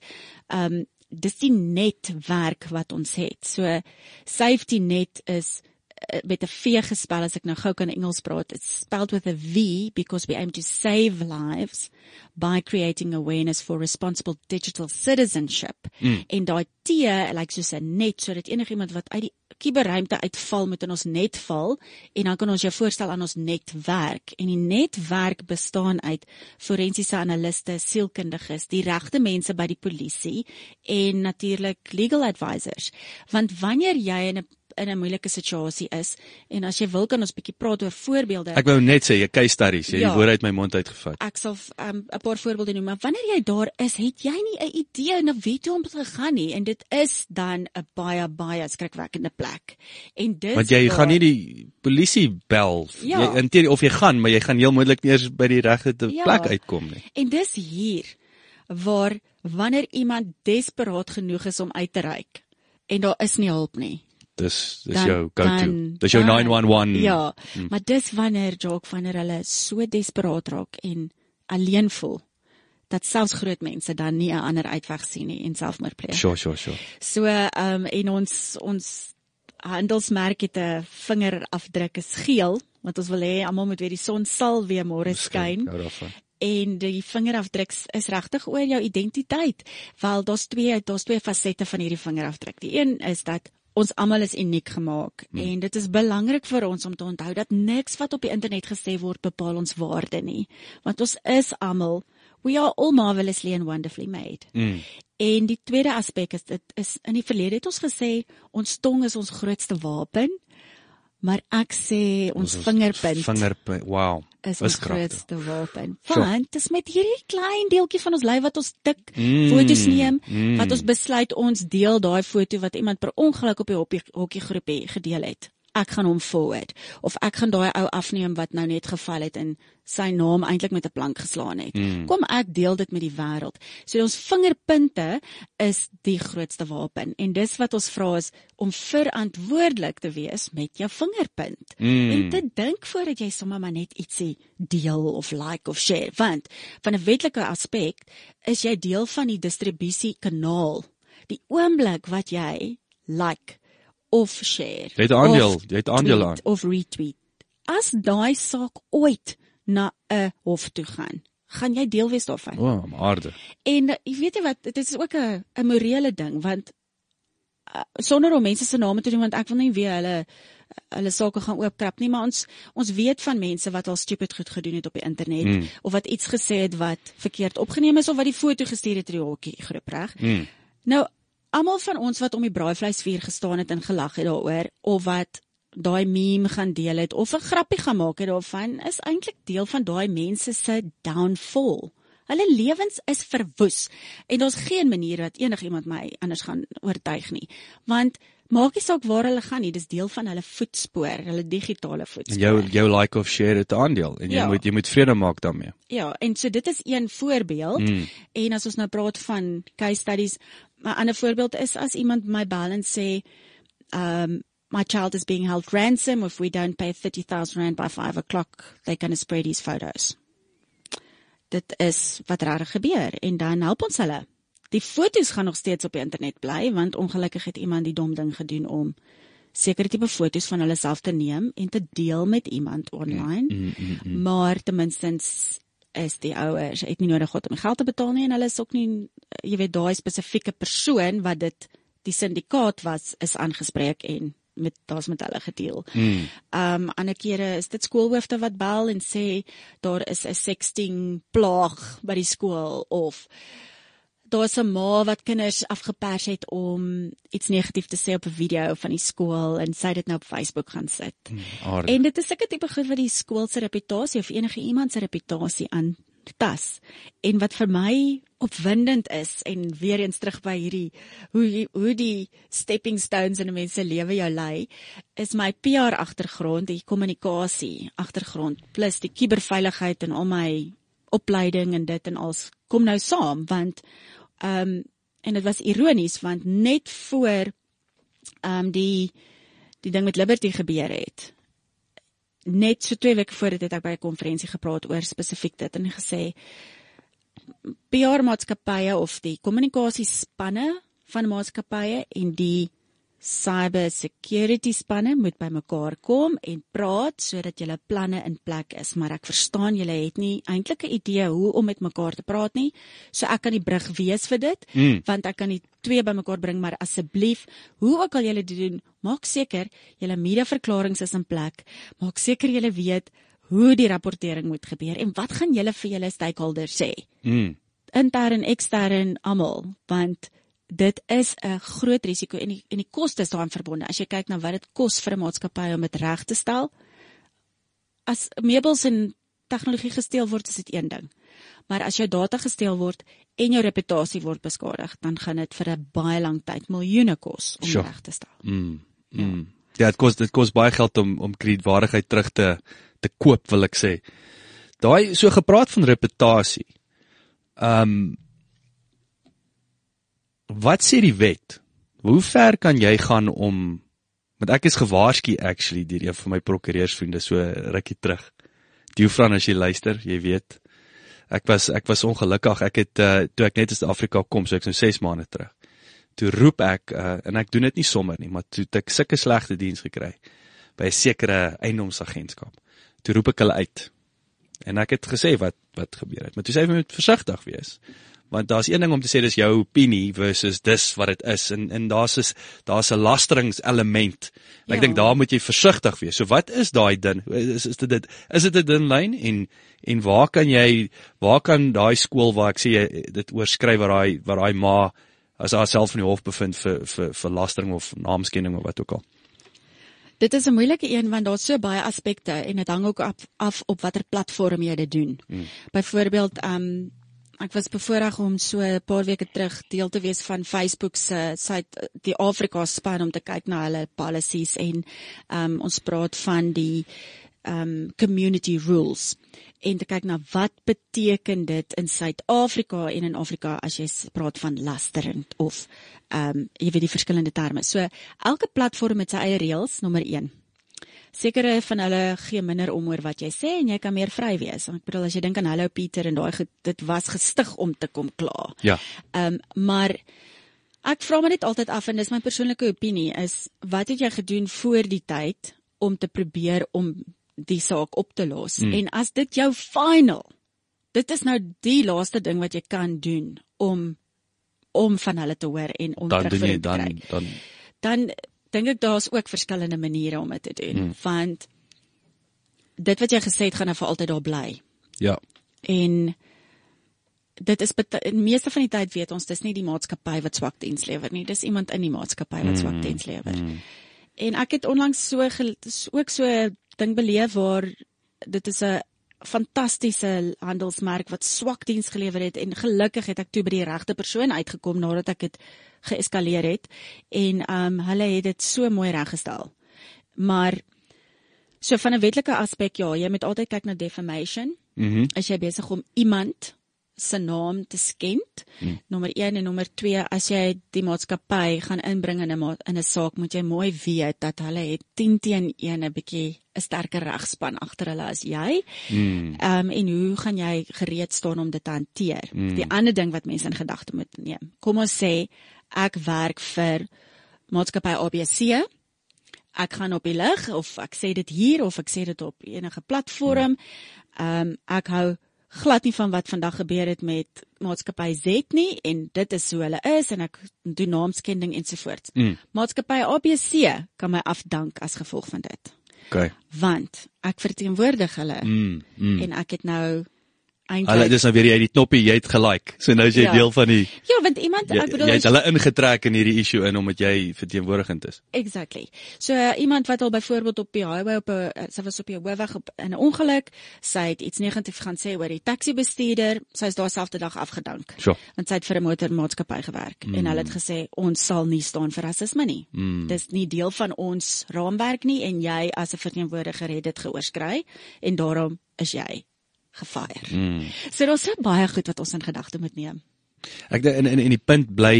um dis die netwerk wat ons het. So safety net is met 'n V gespel as ek nou gou kan Engels praat. It's spelled with a V because we aim to save lives by creating awareness for responsible digital citizenship. Mm. En daai T lyk like soos 'n net sodat enigiemand wat uit die kuberruimte uitval moet in ons net val en dan kan ons jou voorstel aan ons netwerk en die netwerk bestaan uit forensiese analiste, sielkundiges, die regte mense by die polisie en natuurlik legal advisors. Want wanneer jy in 'n in 'n moeilike situasie is en as jy wil kan ons bietjie praat oor voorbeelde. Ek wou net sê, jy case studies, jy Ja. die woord uit my mond uitgevat. Ek sal um, 'n paar voorbeelde noem, maar wanneer jy daar is, het jy nie 'n idee na wie toe om te gaan nie en dit is dan 'n baie baie skrikwekkende plek. En dit Want jy gaan nie die polisie bel Ja. jy inteer of jy gaan, maar jy gaan heel moontlik nie eers by die regte Ja. plek uitkom nie. En dis hier waar wanneer iemand desperaat genoeg is om uit te reik en daar is nie hulp nie. Dis dis dan- jou go-to. Dis jou dan- 911. Ja, hmm. maar dis wanneer Jock wanneer hulle so desperaat raak en alleen voel dat selfs groot mense dan nie 'n ander uitweg sien nie en selfmoord pleeg. Sure, sure, sure. So ehm um, en ons ons handelsmerk het 'n vingerafdruk is geel want ons wil hê almal moet weer die son sal weer môre skyn Hou daarvan. en die vingerafdruk is regtig oor jou identiteit. Wel daar's twee daar's twee fasette van hierdie vingerafdruk. Die een is dat ons almal is uniek gemaak hmm. en dit is belangrik vir ons om te onthou dat niks wat op die internet gesê word bepaal ons waarde nie. Want ons is almal we are all marvelously and wonderfully made. Mm. En die tweede aspek is dit is in die verlede het ons gesê ons tong is ons grootste wapen. Maar ek sê ons, ons vingerpunt Vingerpunt. Wow. is ons grootste wapen. Want dis met hierdie klein deeltjie van ons lyf wat ons tik Mm, foto's neem, mm. wat ons besluit ons deel daai foto wat iemand per ongeluk op die hoppie- hokkiegroepie gedeel het. Ek gaan hom forward of ek gaan daai ou afneem wat nou net geval het en sy naam eintlik met 'n plank geslaan het. Mm. Kom ek deel dit met die wêreld. So ons vingerpunte is die grootste wapen en dis wat ons vra is om verantwoordelik te wees met jou vingerpunt. Mm. En te dink voordat jy sommer maar net ietsie deel of like of share, want van 'n wetlike aspek is jy deel van die distribusiekanaal. Die oomblik wat jy like of share. Jy het aandeel, jy het aandeel aan. Of retweet. As daai saak ooit na 'n hof toe gaan, gaan jy deel wees daarvan. O, oh, aarde. En uh, jy weet jy wat, dit is ook 'n 'n morele ding want uh, sonder om mense se name te noem want ek wil nie weer hulle hulle sake gaan oopkrap nie, maar ons ons weet van mense wat al stupid goed gedoen het op die internet Mm. of wat iets gesê het wat verkeerd opgeneem is of wat die foto gestuur het in die hokkie groep reg. Mm. Nou almal van ons wat om die braaivleisvuur gestaan het en gelag het daaroor of wat daai meme gaan deel het of 'n grappie gaan maak het daarvan is eintlik deel van daai mense se downfall. Hulle lewens is verwoes en daar's geen manier dat enigiemand my anders gaan oortuig nie. Want maak nie saak waar hulle gaan nie, dis deel van hulle voetspoor, hulle digitale En voetspoor. jou jou like of share het 'n aandeel en jy Ja. moet jy moet vrede maak daarmee. Ja, en so dit is een voorbeeld. Mm. En as ons nou praat van case studies, 'n ander voorbeeld is as iemand my bel en sê, um my child is being held ransom if we don't pay 30000 rand by 5 o'clock, they're going to spread his photos. Dit is wat regtig gebeur en dan help ons hulle. Die foto's gaan nog steeds op die internet bly want ongelukkig het iemand die dom ding gedoen om sekere tipe foto's van hulle self te neem en te deel met iemand online. Mm, mm, mm. Maar ten minste is die ouers het nie nodig gehad om geld te betaal nie en hulle is ook nie jy weet daai spesifieke persoon wat dit die syndikaat was is aangespreek en met daar's met hulle gedeel. Mm. Um ander kere is dit skoolhoofde wat bel en sê daar is 'n sexting plaag by die skool of daar's 'n ma wat kinders afgepers het om iets negatief te sê op 'n video van die skool en sy het dit nou op Facebook gaan sit. Aard. En dit is sulke tipe goed wat die skool se reputasie of enige iemand se reputasie aan tas. En wat vir my opwindend is en weer eens terug by hierdie hoe hoe die stepping stones in 'n mens se lewe jou lei, is my PR agtergrond, die kommunikasie agtergrond plus die kuberveiligheid en al my opleiding en dit en als kom nou saam want ehm um, en dit was ironies want net voor ehm um, die die ding met Liberty gebeur het net so 2 weke voor dit het ek by 'n konferensie gepraat oor spesifiek dit en gesê PR maatskappye of die kommunikasiespanne van maatskappye en die cyber security spanne moet bymekaar kom en praat sodat julle planne in plek is maar ek verstaan julle het nie eintlik 'n idee hoe om met mekaar te praat nie so ek kan die brug wees vir dit Mm. want ek kan die twee bymekaar bring maar asseblief hoe ook al julle dit doen maak seker julle mediaverklaringe is in plek maak seker julle weet hoe die rapportering moet gebeur en wat gaan julle vir julle stakeholders sê Mm. intern ekstern almal want dit is 'n groot risiko en die en die kostes daaraan verbonde as jy kyk na wat dit kos vir 'n maatskappy om dit reg te stel as meubels en tegnologie gesteel word is dit een ding maar as jou data gesteel word en jou reputasie word beskadig dan gaan dit vir 'n baie lang tyd miljoene kos om Sure. reg te stel Mm. Mm. Ja, dit kos dit kos baie geld om om kredietwaardigheid terug te te koop, wil ek sê. Daai so gepraat van reputasie. Ehm um, Wat sê die wet? Hoe ver kan jy gaan om want ek is gewaarsku actually deur een van my prokureursvriende so rukkie terug. Diefran as jy luister, jy weet. Ek was ek was ongelukkig. Ek het uh, toe ek net in Suid-Afrika kom, so ek so 6 maande terug. Toe roep ek uh, en ek doen dit nie sommer nie, maar toe ek sulke slegte diens gekry by 'n sekere eiendomsagentskap. Toe roep ek hulle uit. En ek het gesê wat wat gebeur het. Maar toe sê hy moet versigtig wees. Want daar's een ding om te sê dis jou opinie versus dis wat dit is en en daar's is daar's 'n lasteringselement. En ek Ja. dink daar moet jy versigtig wees. So wat is daai ding? Is is dit dit is dit 'n dun lyn en en waar kan jy waar kan daai skool waar ek sê jy dit oorskryf waar daai waar daai ma as haarself in die hof bevind vir vir vir lastering of naamskending of wat ook al. Dit is 'n moeilike een want daar's so baie aspekte en dit hang ook af, af op watter platform jy dit doen. Mm. Byvoorbeeld, ehm um, ek was bevoorreg om so 'n paar weke terug deel te wees van Facebook se site die Afrika span om te kyk na hulle policies en um, ons praat van die um, community rules en te kyk na wat beteken dit in Suid-Afrika en in Afrika as jy praat van lastering of ehm um, jy weet die verskillende terme. So elke platform het sy eie reëls, nommer 1. Sekere van hulle gee minder om oor wat jy sê en jy kan meer vry wees. Ek bedoel as jy dink aan Hallo Pieter en daai dit was gestig om te kom kla. Ja. Ehm um, maar ek vra my net altyd af en dis my persoonlike opinie is wat het jy gedoen voor die tyd om te probeer om die saak op te los? Mm. En as dit jou final dit is nou die laaste ding wat jy kan doen om om van hulle te hoor en om Dan terugvoering te dan kry dan dan dink ek daar's ook verskillende maniere om dit te doen. Hmm. want dit wat jy gesê het gaan nou vir altyd daar bly. Ja. en dit is in meeste van die tyd weet ons dis nie die maatskappy wat swak diens lewer nie dis iemand in die maatskappy wat swak diens lewer. En ek het onlangs so ook so ding beleef waar dit is 'n fantastiese handelsmerk wat swak diens gelewer het en gelukkig het ek toe by die regte persoon uitgekom nadat ek dit geeskaleer het en um hulle het dit so mooi reggestel. Maar so van 'n wetlike aspek ja, jy moet altyd kyk na defamation. Mhm. As jy besig om iemand se naam te skend. Hmm. Nommer 1 en nommer 2 as jy die maatskappy gaan inbring in 'n in 'n saak moet jy mooi weet dat hulle het 10 teen 1 'n bietjie 'n sterker regspan agter hulle as jy. Mm. Ehm um, en hoe gaan jy gereed staan om dit te hanteer? Mm. Die ander ding wat mense in gedagte moet neem. Kom ons sê ek werk vir maatskappy ABC. Ek gaan op die lig of ek sê dit hier of ek sê dit op enige platform. Ehm um, ek hou glad nie van wat vandag gebeur het met maatskappy Z nie en dit is hoe hulle is en ek doen naamskending ensovoorts. Mm. Maatskappy ABC kan my afdank as gevolg van dit. Okay. Want ek verteenwoordig hulle Mm. mm. en ek het nou Hulle eintlik dis nou weer jy het die knoppie, jy het gelike. So nou is jy Ja. deel van die Ja, want iemand jy, ek bedoel jy het hulle ingetrek in hierdie issue in omdat jy verteenwoordigend is. Exactly. So uh, iemand wat al byvoorbeeld op die highway op 'n uh, sy was op die hoofweg op in 'n ongeluk, sy het iets negatief gaan sê oor die taxi bestuurder, sy is daarselfde dag afgedank. Sure. Want sy het vir 'n motormaatskappy gewerk mm. en hulle het gesê ons sal nie staan vir rasisme nie. Mm. Dis nie deel van ons raamwerk nie en jy as 'n verteenwoordiger het dit geoorskry en daarom is jy gefire. Mm. So daar's so baie goed wat ons in gedagte moet neem. Ek dink en en en die punt bly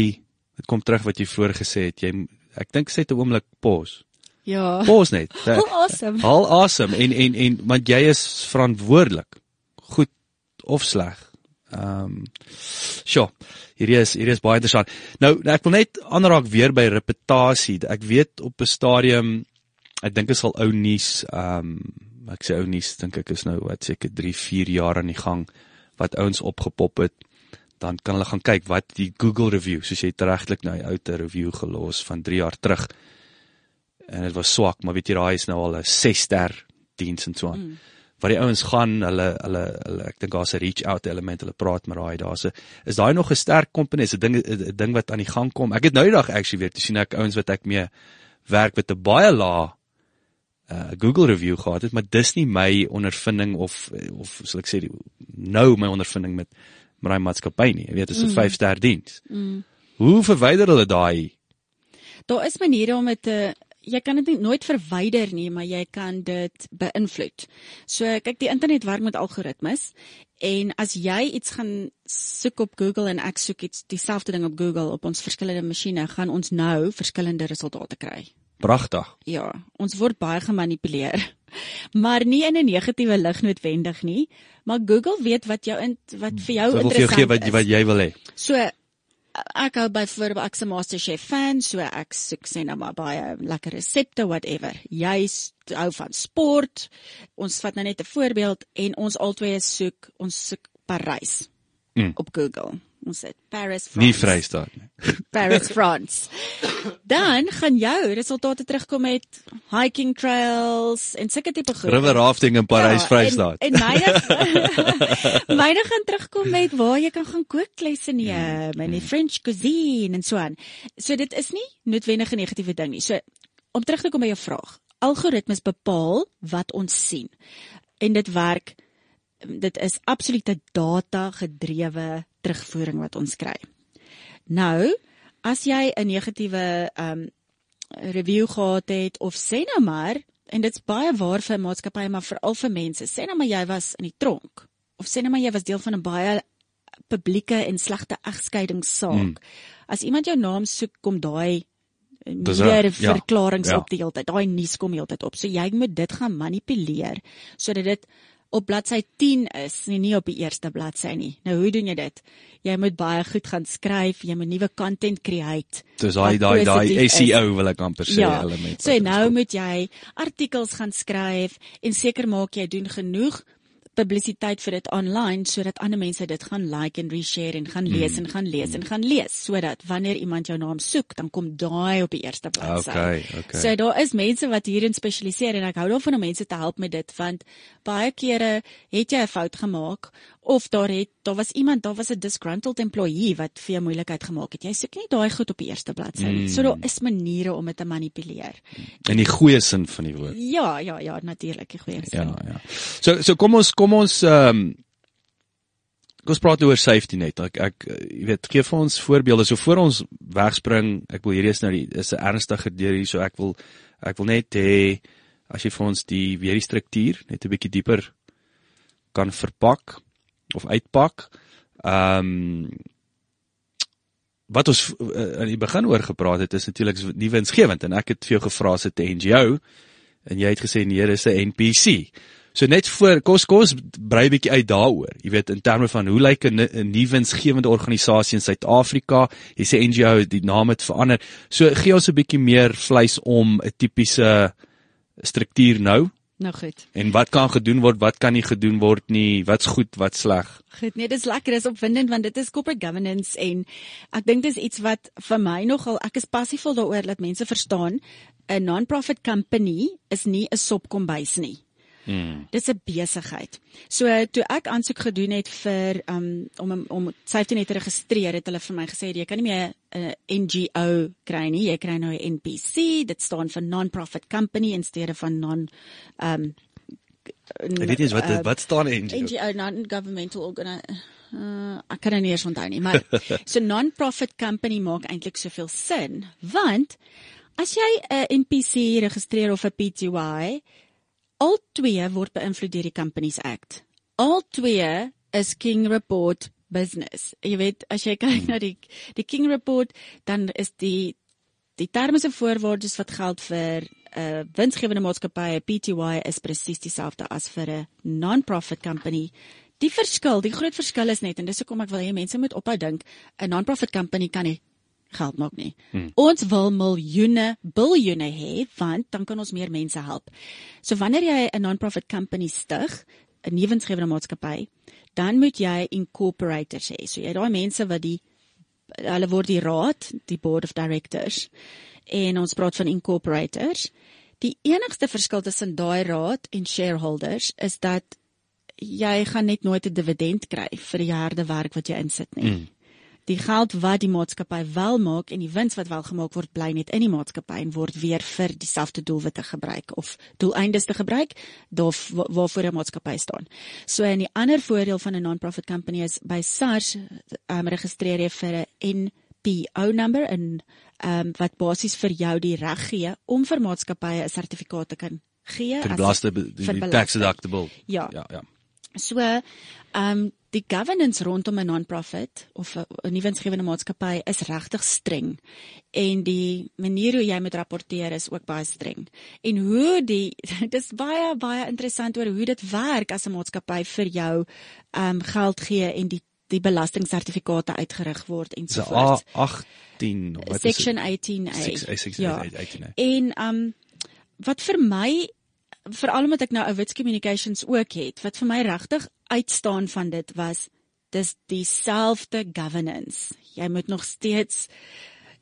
dit kom terug wat jy voorgesê het. Jy ek dink sê 'n oomblik pause. Ja. Pause net. Oh, awesome. Al awesome en en en want jy is verantwoordelik. Goed of sleg. Ehm um, sjoe. Hierdie is hierdie is baie interessant. Nou ek wil net aanraak weer by reputasie. Ek weet op 'n stadium ek dink dit sal ou nuus ehm um, ek sê ou nuus dink ek is nou wat seker 3 4 jaar aan die gang wat ouens opgepop het dan kan hulle gaan kyk wat die Google review soos jy regtelik nou 'n ouer review gelos van 3 jaar terug en dit was swak maar weet jy daai is nou al 'n 6 ster diens en so aan. Mm. Wat die ouens gaan, hulle hulle hulle ek dink daar's 'n reach out element, hulle praat met daai daar's 'n is daai nog 'n sterk komponent, 'n ding 'n ding wat aan die gang kom. Ek het nou die dag actually weer te sien ek ouens wat ek mee werk met 'n baie lae uh Google review gehad het, maar dis nie my ondervinding of of sal ek sê die, nou my ondervinding met met daai maatskappy nie. Jy weet, dit is 'n 5 ster diens. Mm. Hoe verwyder hulle daai Daar is maniere om dit te jy kan dit nie nooit verwyder nie, maar jy kan dit beïnvloed. So kyk die internet werk met algoritmes en as jy iets gaan soek op Google en ek soek iets dieselfde ding op Google op ons verskillende masjiene, gaan ons nou verskillende resultate kry. Pragtig? Ja, ons word baie gemanipuleer. Maar nie in 'n negatiewe lig noodwendig nie, maar Google weet wat jou in wat vir jou Hulle wil vir jou interessant gee wat is. wat jy wil hê. So ek hou byvoorbeeld ek's 'n MasterChef fan, so ek soek sê nou maar baie lekker resepte whatever. Jy hou van sport. Ons vat nou net 'n voorbeeld en ons albei soek ons soek Parys Mm. op Google. Ons sê Paris France. Nie Vrystaat nie. Paris France. Dan gaan jou resultate terugkom met hiking trails en sulke tipe goed. River rafting in Parys, Ja, Vrystaat. En, en myne myne gaan terugkom met waar jy kan gaan kooklesse neem en die French cuisine en so aan. So dit is nie noodwendig 'n negatiewe ding nie. So om terug te kom by jou vraag. Algoritmes bepaal wat ons sien. En dit werk dit is absolute data gedrewe terugvoering wat ons kry. Nou, as jy 'n negatiewe um review gehad het of sê nou maar en dit's baie waar vir maatskappye maar veral vir mense. Sê nou maar jy was in die tronk of sê nou maar jy was deel van 'n baie publieke en slegte egskeidingssaak. Hmm. As iemand jou naam soek, kom daai meer reg, ja, verklaringe ja. op die hele tyd. Daai nuus kom heeltyd op. So jy moet dit gaan manipuleer sodat dit op bladsy 10 is, nie, nie op die eerste bladsy nie. Nou hoe doen jy dit? Jy moet baie goed gaan skryf, jy moet nuwe content create. Dis daai daai daai positief is. SEO wil ek amper sê Ja, element. so nou moet jy artikels gaan skryf en seker maak jy doen genoeg publisiteit vir dit online sodat ander mense dit gaan like en reshare en gaan lees en gaan lees en gaan lees sodat wanneer iemand jou naam soek dan kom daai op die eerste bladsy. Okay, okay. So daar is mense wat hierin spesialiseer en ek hou daarvan om mense te help met dit want baie kere het jy 'n fout gemaak of daar het daar was iemand daar was 'n disgruntled employee wat vir jou moeilikheid gemaak het. Jy soek nie daai goed op die eerste bladsy nie. So daar is maniere om dit te manipuleer. in die goeie sin van die woord. Ja, ja, ja, natuurlik, die goeie sin. Ja, ja. So so kom ons kom ons ehm um, kom ons praat oor safety net. Ek ek jy weet gee vir ons voorbeelde. So voor ons wegspring, ek wil hierdie is nou die is 'n ernstige deur hier, so ek wil ek wil net hê as jy vir ons die weer die struktuur net 'n bietjie dieper kan verpak of uitpak. Ehm um, wat ons uh, aan die begin oor gepraat het is natuurlik nie winsgewend en ek het vir jou gevra as 'n NGO en jy het gesê nee, dis 'n NPC. So net voor kos kos brei bietjie uit daaroor. Jy weet in terme van hoe lyk 'n 'n nie winsgewende organisasie in Suid-Afrika? Jy sê NGO, die naam het verander. So gee ons 'n bietjie meer vleis om 'n tipiese struktuur nou Nou goed. En wat kan gedoen word, wat kan nie gedoen word nie, wat's goed, wat's sleg. Goed, nee, dis lekker, dis opwindend want dit is corporate governance en ek dink dis iets wat vir my nogal ek is passievol daaroor dat mense verstaan 'n non-profit company is nie 'n sopkombuis nie. Hmm. Dis 'n besigheid. So toe ek aansoek gedoen het vir um, om om safety net te registreer, het hulle vir my gesê jy kan nie meer 'n NGO kry nie, jy kry nou 'n NPC, dit staan vir non-profit company in steede van non um Ek weet nie wat uh, wat staan NGO. NGO non-governmental organi uh, ek kan nie eens onthou nie, maar so non-profit company maak eintlik soveel sin, want as jy 'n NPC registreer of 'n PTY, al twee word beïnvloed deur die Companies Act. Al twee is King Report business. Jy weet, as jy kyk na die die King Report, dan is die die terme en voorwaardes wat geld vir 'n uh, winsgewende maatskappy, 'n PTY is presies dieselfde as vir 'n non-profit company. Die verskil, die groot verskil is net en dis hoekom ek wil hê mense moet ophou dink 'n non-profit company kan nie geld maak nie. Hmm. Ons wil miljoene, biljoene hê want dan kan ons meer mense help. So wanneer jy 'n non-profit company stig, 'n nuwensgewende maatskappy, dan moet jy incorporators hê. So jy het daai mense wat die hulle word die raad, die board of directors. En ons praat van incorporators. Die enigste verskil tussen daai raad en shareholders is dat jy gaan net nooit 'n dividend kry vir die harde werk wat jy insit nie. Mm. Die geld wat die maatskappy wel maak en die wins wat wel gemaak word bly net in die maatskappy en word weer vir dieselfde doelwitte gebruik of doeleindes te gebruik daar waarvoor 'n maatskappy staan. So en die ander voordeel van 'n non-profit company is by SARS um, registreer jy vir 'n NPO number en um, wat basies vir jou die reg gee om vir maatskappye 'n sertifikaat te kan gee Vir belaste die, die tax deductible. Ja. Ja, ja. So, um, die governance rondom 'n non-profit of 'n nuwensgewende maatskappy is regtig streng en die manier hoe jy moet rapporteer is ook baie streng. En hoe die dis baie baie interessant oor hoe dit werk as 'n maatskappy vir jou um, geld gee en die die belastingsertifikate uitgerig word en so voort. A 18 wat Section 18A. 6 ja. 18A. En um, wat vir my veral omdat ek nou 'n Wits Communications ook het, wat vir my regtig uitstaan van dit was dis dieselfde governance. Jy moet nog steeds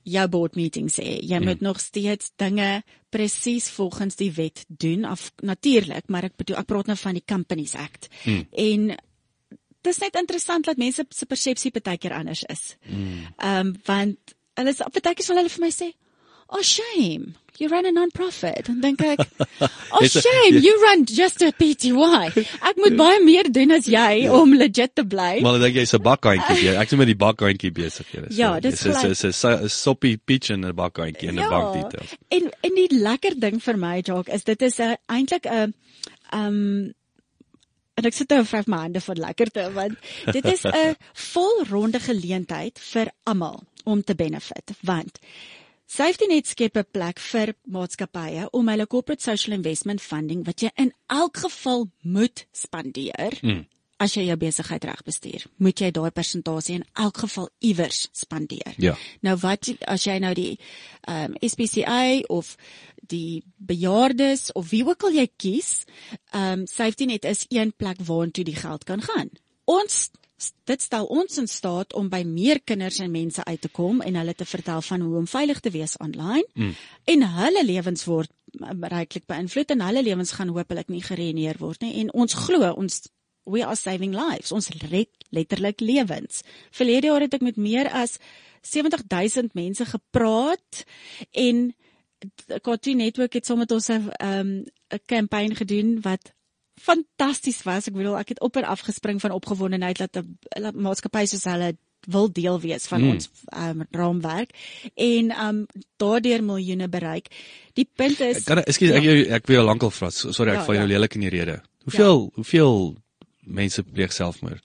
jou board meetings hê. Jy hmm. moet nog steeds dinge presies volgens die wet doen af natuurlik, maar ek bedoel ek praat nou van die Companies Act. Hmm. En dis net interessant dat mense se persepsie baie keer anders is. Hmm. Ehm um, want hulle is baie keer sal hulle vir my sê, "Oh shame, you run a non-profit." Dan dink ek, "Oh shame, you run just a PTY." Ek moet baie meer doen as jy om legit te bly. Maar dan dink jy is 'n bakhandjie. Ek is met die bakhandjie besig hier. Ja, dis is is 'n soppie peach in 'n bakhandjie in 'n ja, bank details. En en die lekker ding vir my, Jacques, is dit is 'n eintlik 'n um en ek sit nou vyf maande vir lekkerte want dit is 'n volronde geleentheid vir almal om te benefit want Safety Net skep 'n plek vir maatskappye om hulle corporate social investment funding wat jy in elk geval moet spandeer. Hmm. As jy jou besigheid reg bestuur, moet jy daai persentasie in elk geval iewers spandeer. Ja. Nou wat as jy nou die ehm um, SPCA of die bejaardes of wie ook al jy kies, ehm um, Safety Net is een plek waartoe die geld kan gaan. Ons dit stel ons in staat om by meer kinders en mense uit te kom en hulle te vertel van hoe om veilig te wees aanlyn mm. en hulle lewens word ryklik beïnvloed en hulle lewens gaan hopelik nie gereëneer word nie. En ons glo ons we are saving lives. Ons red letterlik lewens. Verlede jaar het ek met meer as 70000 mense gepraat en Cartoon Network het sommer ons 'n um, 'n kampanje gedoen wat fantasties was. Ek bedoel ek het op en af gespring van opgewondenheid dat 'n maatskappy soos hulle wil deel wees van mm. ons um, raamwerk en um daardeur miljoene bereik. Die punt is Kan ekskuus ja. ek ek wil lankal vra. Sorry ek ja, val jou ja. lelik in die rede. Hoeveel ja. hoeveel mense pleeg selfmoord?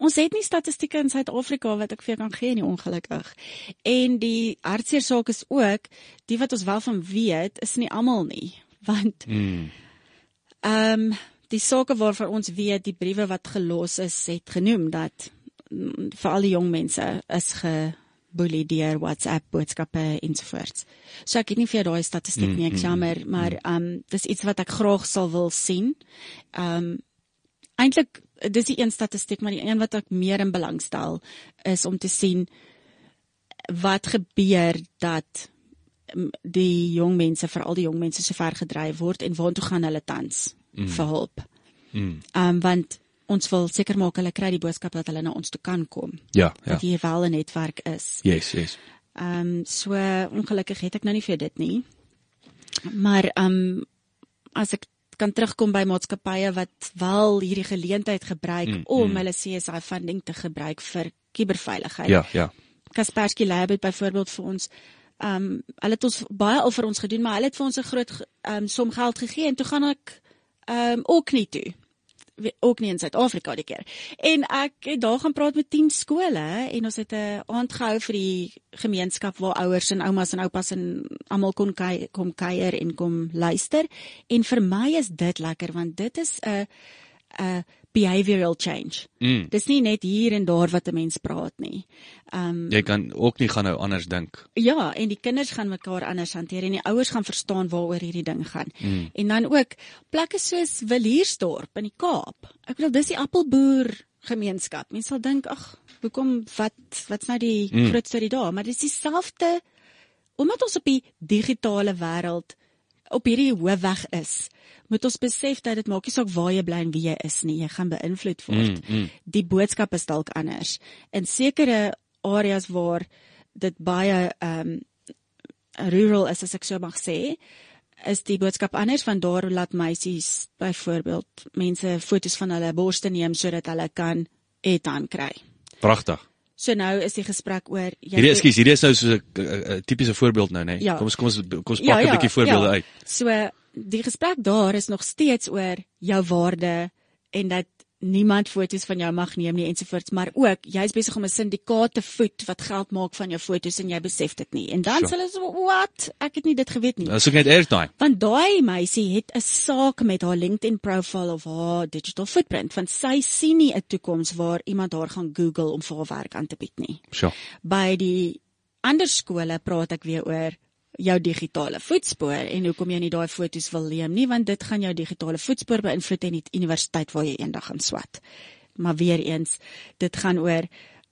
Ons het nie statistieke in Suid-Afrika wat ek vir jou kan gee nie ongelukkig. En die hartseer saak is ook die wat ons wel van weet is nie almal nie want mm. Ehm um, die sake waarvan ons weet die briewe wat gelos is het genoem dat mm, vir al die jong mense is ge boelie deur WhatsApp boodskappe ensovoorts. So ek het nie vir jou daai statistiek nie, ek Mm, jammer, maar ehm um, dis iets wat ek graag sal wil sien. Ehm um, eintlik dis die een statistiek, maar die een wat ek meer in belang stel is om te sien wat gebeur dat mm, die jong mense, veral die jong mense so ver gedryf word en waartoe gaan hulle tans mm. vir hulp. Mm. Ehm um, want ons wil seker maak hulle kry die boodskap dat hulle na ons toe kan kom. Ja, ja. Dat hier wel 'n netwerk is. Yes, yes. Ehm um, so ongelukkig het ek nou nie vir dit nie. Maar ehm um, as ek kan terugkom by maatskappye wat wel hierdie geleentheid gebruik Mm, mm, om mm. hulle CSI funding te gebruik vir kuberveiligheid. Ja, ja. Kaspersky Lab het byvoorbeeld vir ons ehm um, hulle het ons baie al vir ons gedoen, maar hulle het vir ons 'n groot ehm um, som geld gegee en toe gaan ek ehm um, ook nie toe ook nie in Suid-Afrika die keer. En ek het daar gaan praat met 10 skole en ons het 'n aand gehou vir die gemeenskap waar ouers en oumas en oupas en almal kon kei, kom kuier en kom luister. En vir my is dit lekker want dit is 'n 'n behavioral change. Mm. Dis nie net hier en daar wat 'n mens praat nie. Ehm um, Jy kan ook nie gaan nou anders dink. Ja, en die kinders gaan mekaar anders hanteer en die ouers gaan verstaan waaroor hierdie ding gaan. Mm. En dan ook plekke soos Viliersdorp in die Kaap. Ek bedoel dis die appelboer gemeenskap. Mense sal dink, ag, hoekom wat wat's nou die mm. groot storie daar? Maar dis dieselfde omdat ons op die digitale wêreld op hierdie hoofweg is. Moet ons besef dat dit maak nie saak waar jy bly en wie jy is nie, jy gaan beïnvloed word Mm, mm. die boodskap is dalk anders. In sekere areas waar dit baie ehm um, rural is as ek so mag sê, is die boodskap anders want daar laat meisies byvoorbeeld mense foto's van hulle borste neem sodat hulle kan airtime kry. Pragtig. So nou is die gesprek oor jy Hierdie ekskuus, hierdie is nou so 'n- tipiese voorbeeld nou, nê? Ja. Kom ons kom ons kom ons pak 'n bietjie voorbeelde uit. So die gesprek daar is nog steeds oor jou waarde en dat niemand foto's van jou mag neem nie ensovoorts, maar ook jy's besig om 'n syndikaat te voed wat geld maak van jou foto's en jy besef dit nie. En dan Sure. sê hulle so, "Wat? Ek het nie dit geweet nie." Dis ook net airtime. Want daai meisie het 'n saak met haar LinkedIn profile of haar digital footprint, want sy sien nie 'n toekoms waar iemand haar gaan Google om vir haar werk aan te bied nie Sjoe. by die ander skole praat ek weer oor jou digitale voetspoor en hoekom jy nie daai foto's wil neem nie want dit gaan jou digitale voetspoor beïnvloed en die universiteit waar jy eendag gaan swat. Maar weer eens, dit gaan oor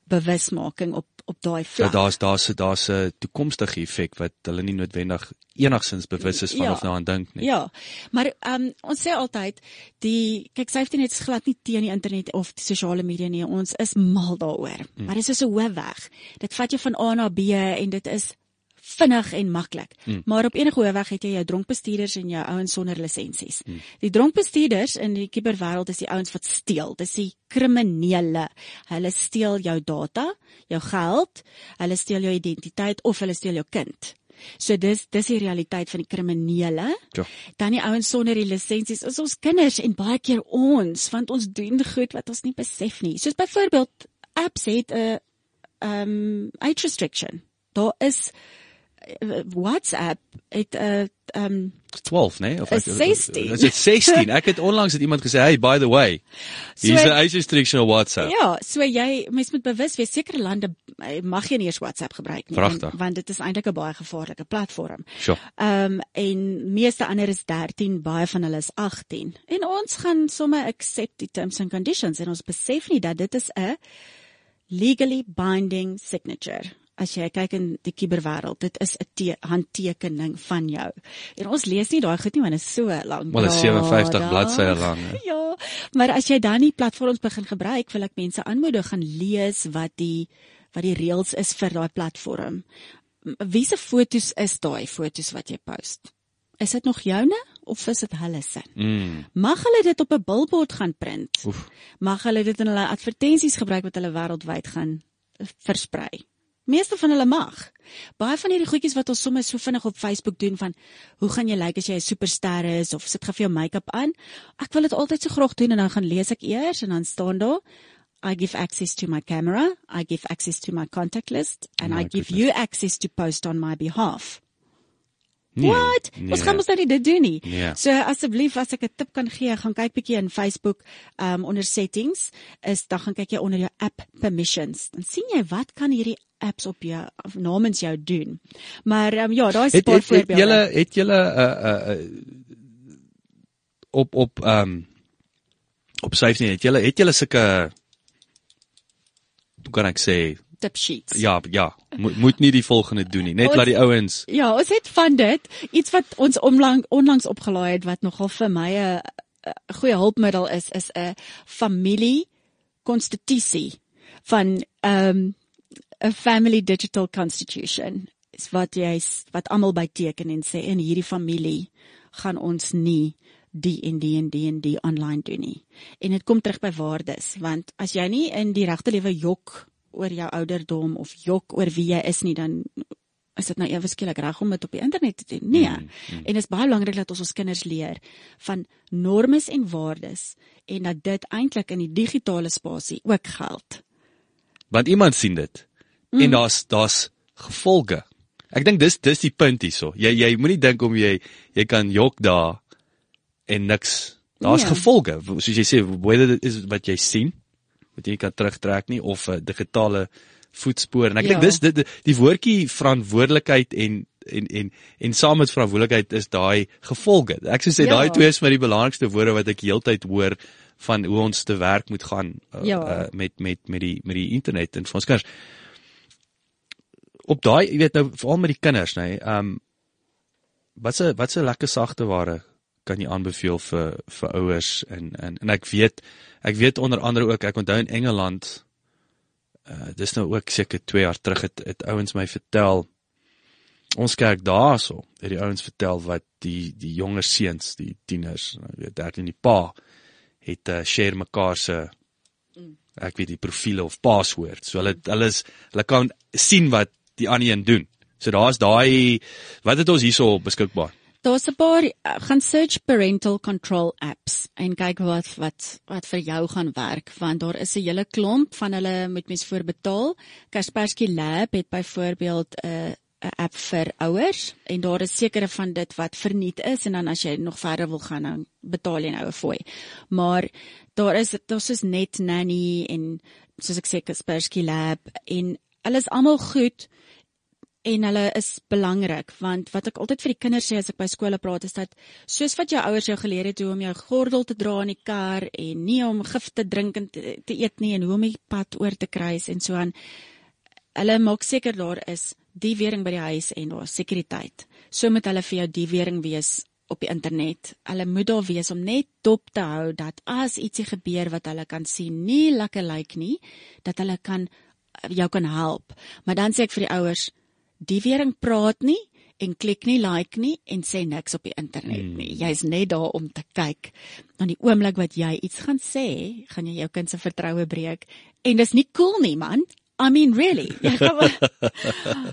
bewusmaking op op daai Ja, vlak. daar's daar's daar's 'n toekomstige effek wat hulle nie noodwendig enigsins bewus is van Ja. of nou aan dink nie. Ja, maar um, ons sê altyd die kyk safety net is glad nie teen die internet of die sosiale media nie. Ons is mal daaroor. Mm. Maar dit is so 'n hoofweg. Dit vat jou van A na B en dit is vinnig en maklik. Mm. Maar op enige hoofweg het jy jou dronk bestuurders en jou ouens sonder lisensies. Mm. Die dronk bestuurders in die kuberwêreld is die ouens wat steel. Dis die kriminele. Hulle steel jou data, jou geld, hulle steel jou identiteit of hulle steel jou kind. So dis dis die realiteit van die kriminele. Ja. Dan die ouens sonder die lisensies is ons kinders en baie keer ons want ons doen goed wat ons nie besef nie. Soos byvoorbeeld apps het 'n um age restriction. Daar is WhatsApp het 'n um 12, né? Of Is 16. Is dit 16? Ek het onlangs het iemand gesê, "Hey, by the way, hier's So- 'n age restriction op WhatsApp." Ja, so jy mens moet bewus wees sekere lande eh, mag jy nie eers WhatsApp gebruik nie en- want dit is eintlik 'n baie gevaarlike platform. Ehm um, en meeste ander is 13, baie van hulle is 18. En ons gaan sommer accept die terms and conditions en ons besef nie dat dit is 'n legally binding signature. As jy kyk in die kuberwêreld, dit is 'n te- handtekening van jou. En ons lees nie daai goed nie want dit is so lank. Maar dit is 57 blad. bladsye lank? Ja, maar as jy dan die platforms begin gebruik, wil ek mense aanmoedig gaan lees wat die wat die reëls is vir daai platform. Wie se fotos is daai fotos wat jy post? Is dit nog joune of is dit hulle se? Mm. Mag hulle dit op 'n billboard gaan print? Oef. Mag hulle dit in hulle advertensies gebruik wat hulle wêreldwyd gaan versprei? Meeste van hulle mag. Baie van hierdie goedjies wat ons sommer so vinnig op Facebook doen van hoe gaan jy lyk as jy 'n superster is of sit gou vir jou make-up aan? Ek wil dit altyd so graag doen en dan gaan lees ek eers en dan staan daar I give access to my camera, I give access to my contact list and My I give goodness. you access to post on my behalf. Nee, What? nee. Ons gaan mos nou nie dit doen nie. Nee. So asseblief as ek 'n tip kan gee, gaan kyk bietjie in Facebook um onder settings, is dan gaan kyk jy onder jou app permissions. Dan sien jy wat kan hierdie apps op jou of namens jou doen. Maar um, ja, daai is 'n Het paar het, het voorbeelde. julle het julle uh uh uh, op op ehm um, op nie het julle het julle sulke hoe kan ek sê tip sheets. ja ja moet moet nie die volgende doen nie net Ons- laat die ouens Ja, ons het van dit iets wat ons onlang onlangs opgelaai het wat nogal vir my 'n goeie hulpmiddel is is 'n familie konstitusie van ehm um, 'n family digital constitution. Is wat jy wat almal byteken en sê in hierdie familie gaan ons nie die en die en die en die online doen nie. En dit kom terug by waardes, want as jy nie in die regte lewe jok oor jou ouderdom of jok oor wie jy is nie, dan is dit nou ewe skielik reg om dit op die internet te doen. Nee. Mm, mm. En dit is baie belangrik dat ons ons kinders leer van normes en waardes en dat dit eintlik in die digitale spasie ook geld. want iemand sien dit mm. en daar's daar's gevolge ek dink dis dis die punt hierso jy jy moenie dink om jy jy kan jok daar en niks daar's Nee. gevolge soos jy sê whether dit is wat jy sien wat jy kan terugtrek nie of 'n digitale voetspoor en ek Ja. dink dis dit die woordjie verantwoordelikheid en en en en saam met verantwoordelikheid is daai gevolge. Ek sou sê Ja. daai twee is my die belangrikste woorde wat ek heeltyd hoor van hoe ons te werk moet gaan uh, Ja. uh, met met met die met die internet en vir ons kinders. Op daai, jy weet nou veral met die kinders, nê. Nee, ehm um, wat's 'n wat's 'n lekker sagte ware kan jy aanbeveel vir vir ouers en en en ek weet ek weet onder andere ook ek onthou in Engeland uh dis nou ook seker 2 jaar terug het, het ouens my vertel ons kerk daarso het die ouens vertel wat die die jonger seuns die tieners nou weet 13 die pa het uh, share mekaar se ek weet die profile of password so hulle hulle is hulle kan sien wat die ander een doen so daar's daai wat het ons hierso beskikbaar Daar's 'n paar uh, gaan search parental control apps en kyk wat wat wat vir jou gaan werk want daar is 'n hele klomp van hulle moet mens voor betaal. Kaspersky Lab het byvoorbeeld 'n uh, 'n app vir ouers en daar is sekere van dit wat verniet is en dan as jy nog verder wil gaan dan betaal jy nou 'n fooi. Maar daar is daar's soos Net Nanny en soos ek sê Kaspersky Lab en hulle is almal goed en hulle is belangrik want wat ek altyd vir die kinders sê as ek by skole praat is dat soos wat jou ouers jou geleer het hoe om jou gordel te dra in die kar en nie om gif te drink en te, te eet nie en hoe om die pad oor te kruis en so aan hulle maak seker daar is die wering by die huis en daar sekuriteit so moet hulle vir jou die wering wees op die internet. Hulle moet daar wees om net dop te hou dat as ietsie gebeur wat hulle kan sien nie lekker lyk nie, dat hulle kan jou kan help. Maar dan sê ek vir die ouers, die wering praat nie en klik nie like nie en sê niks op die internet nie. Jy's net daar om te kyk. Dan die oomblik wat jy iets gaan sê, gaan jy jou kind se vertroue breek en dis nie cool nie, man. I mean really. Maar-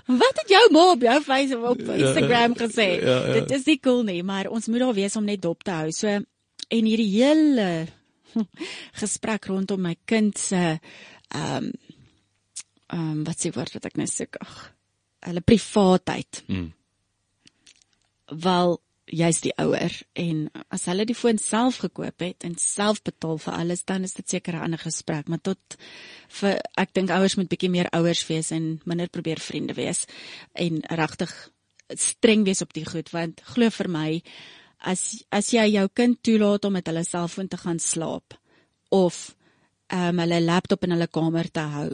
Wat het jou ma op jou Facebook op Instagram gesê? Ja, ja. Dit is nie cool nie, maar ons moet daar wees om net dop te hou. So en hierdie hele gesprek rondom my kind se ehm um, ehm um, wat sê woord wat ek nou soek? Ag, hulle privaatheid. Mm. Wel jy's die ouer en as hulle die foon self gekoop het en self betaal vir alles dan is dit seker 'n ander gesprek maar tot vir ek dink ouers moet bietjie meer ouers wees en minder probeer vriende wees en regtig streng wees op die goed want glo vir my as as jy jou kind toelaat om met hulle selfoon te gaan slaap of um, hulle laptop in hulle kamer te hou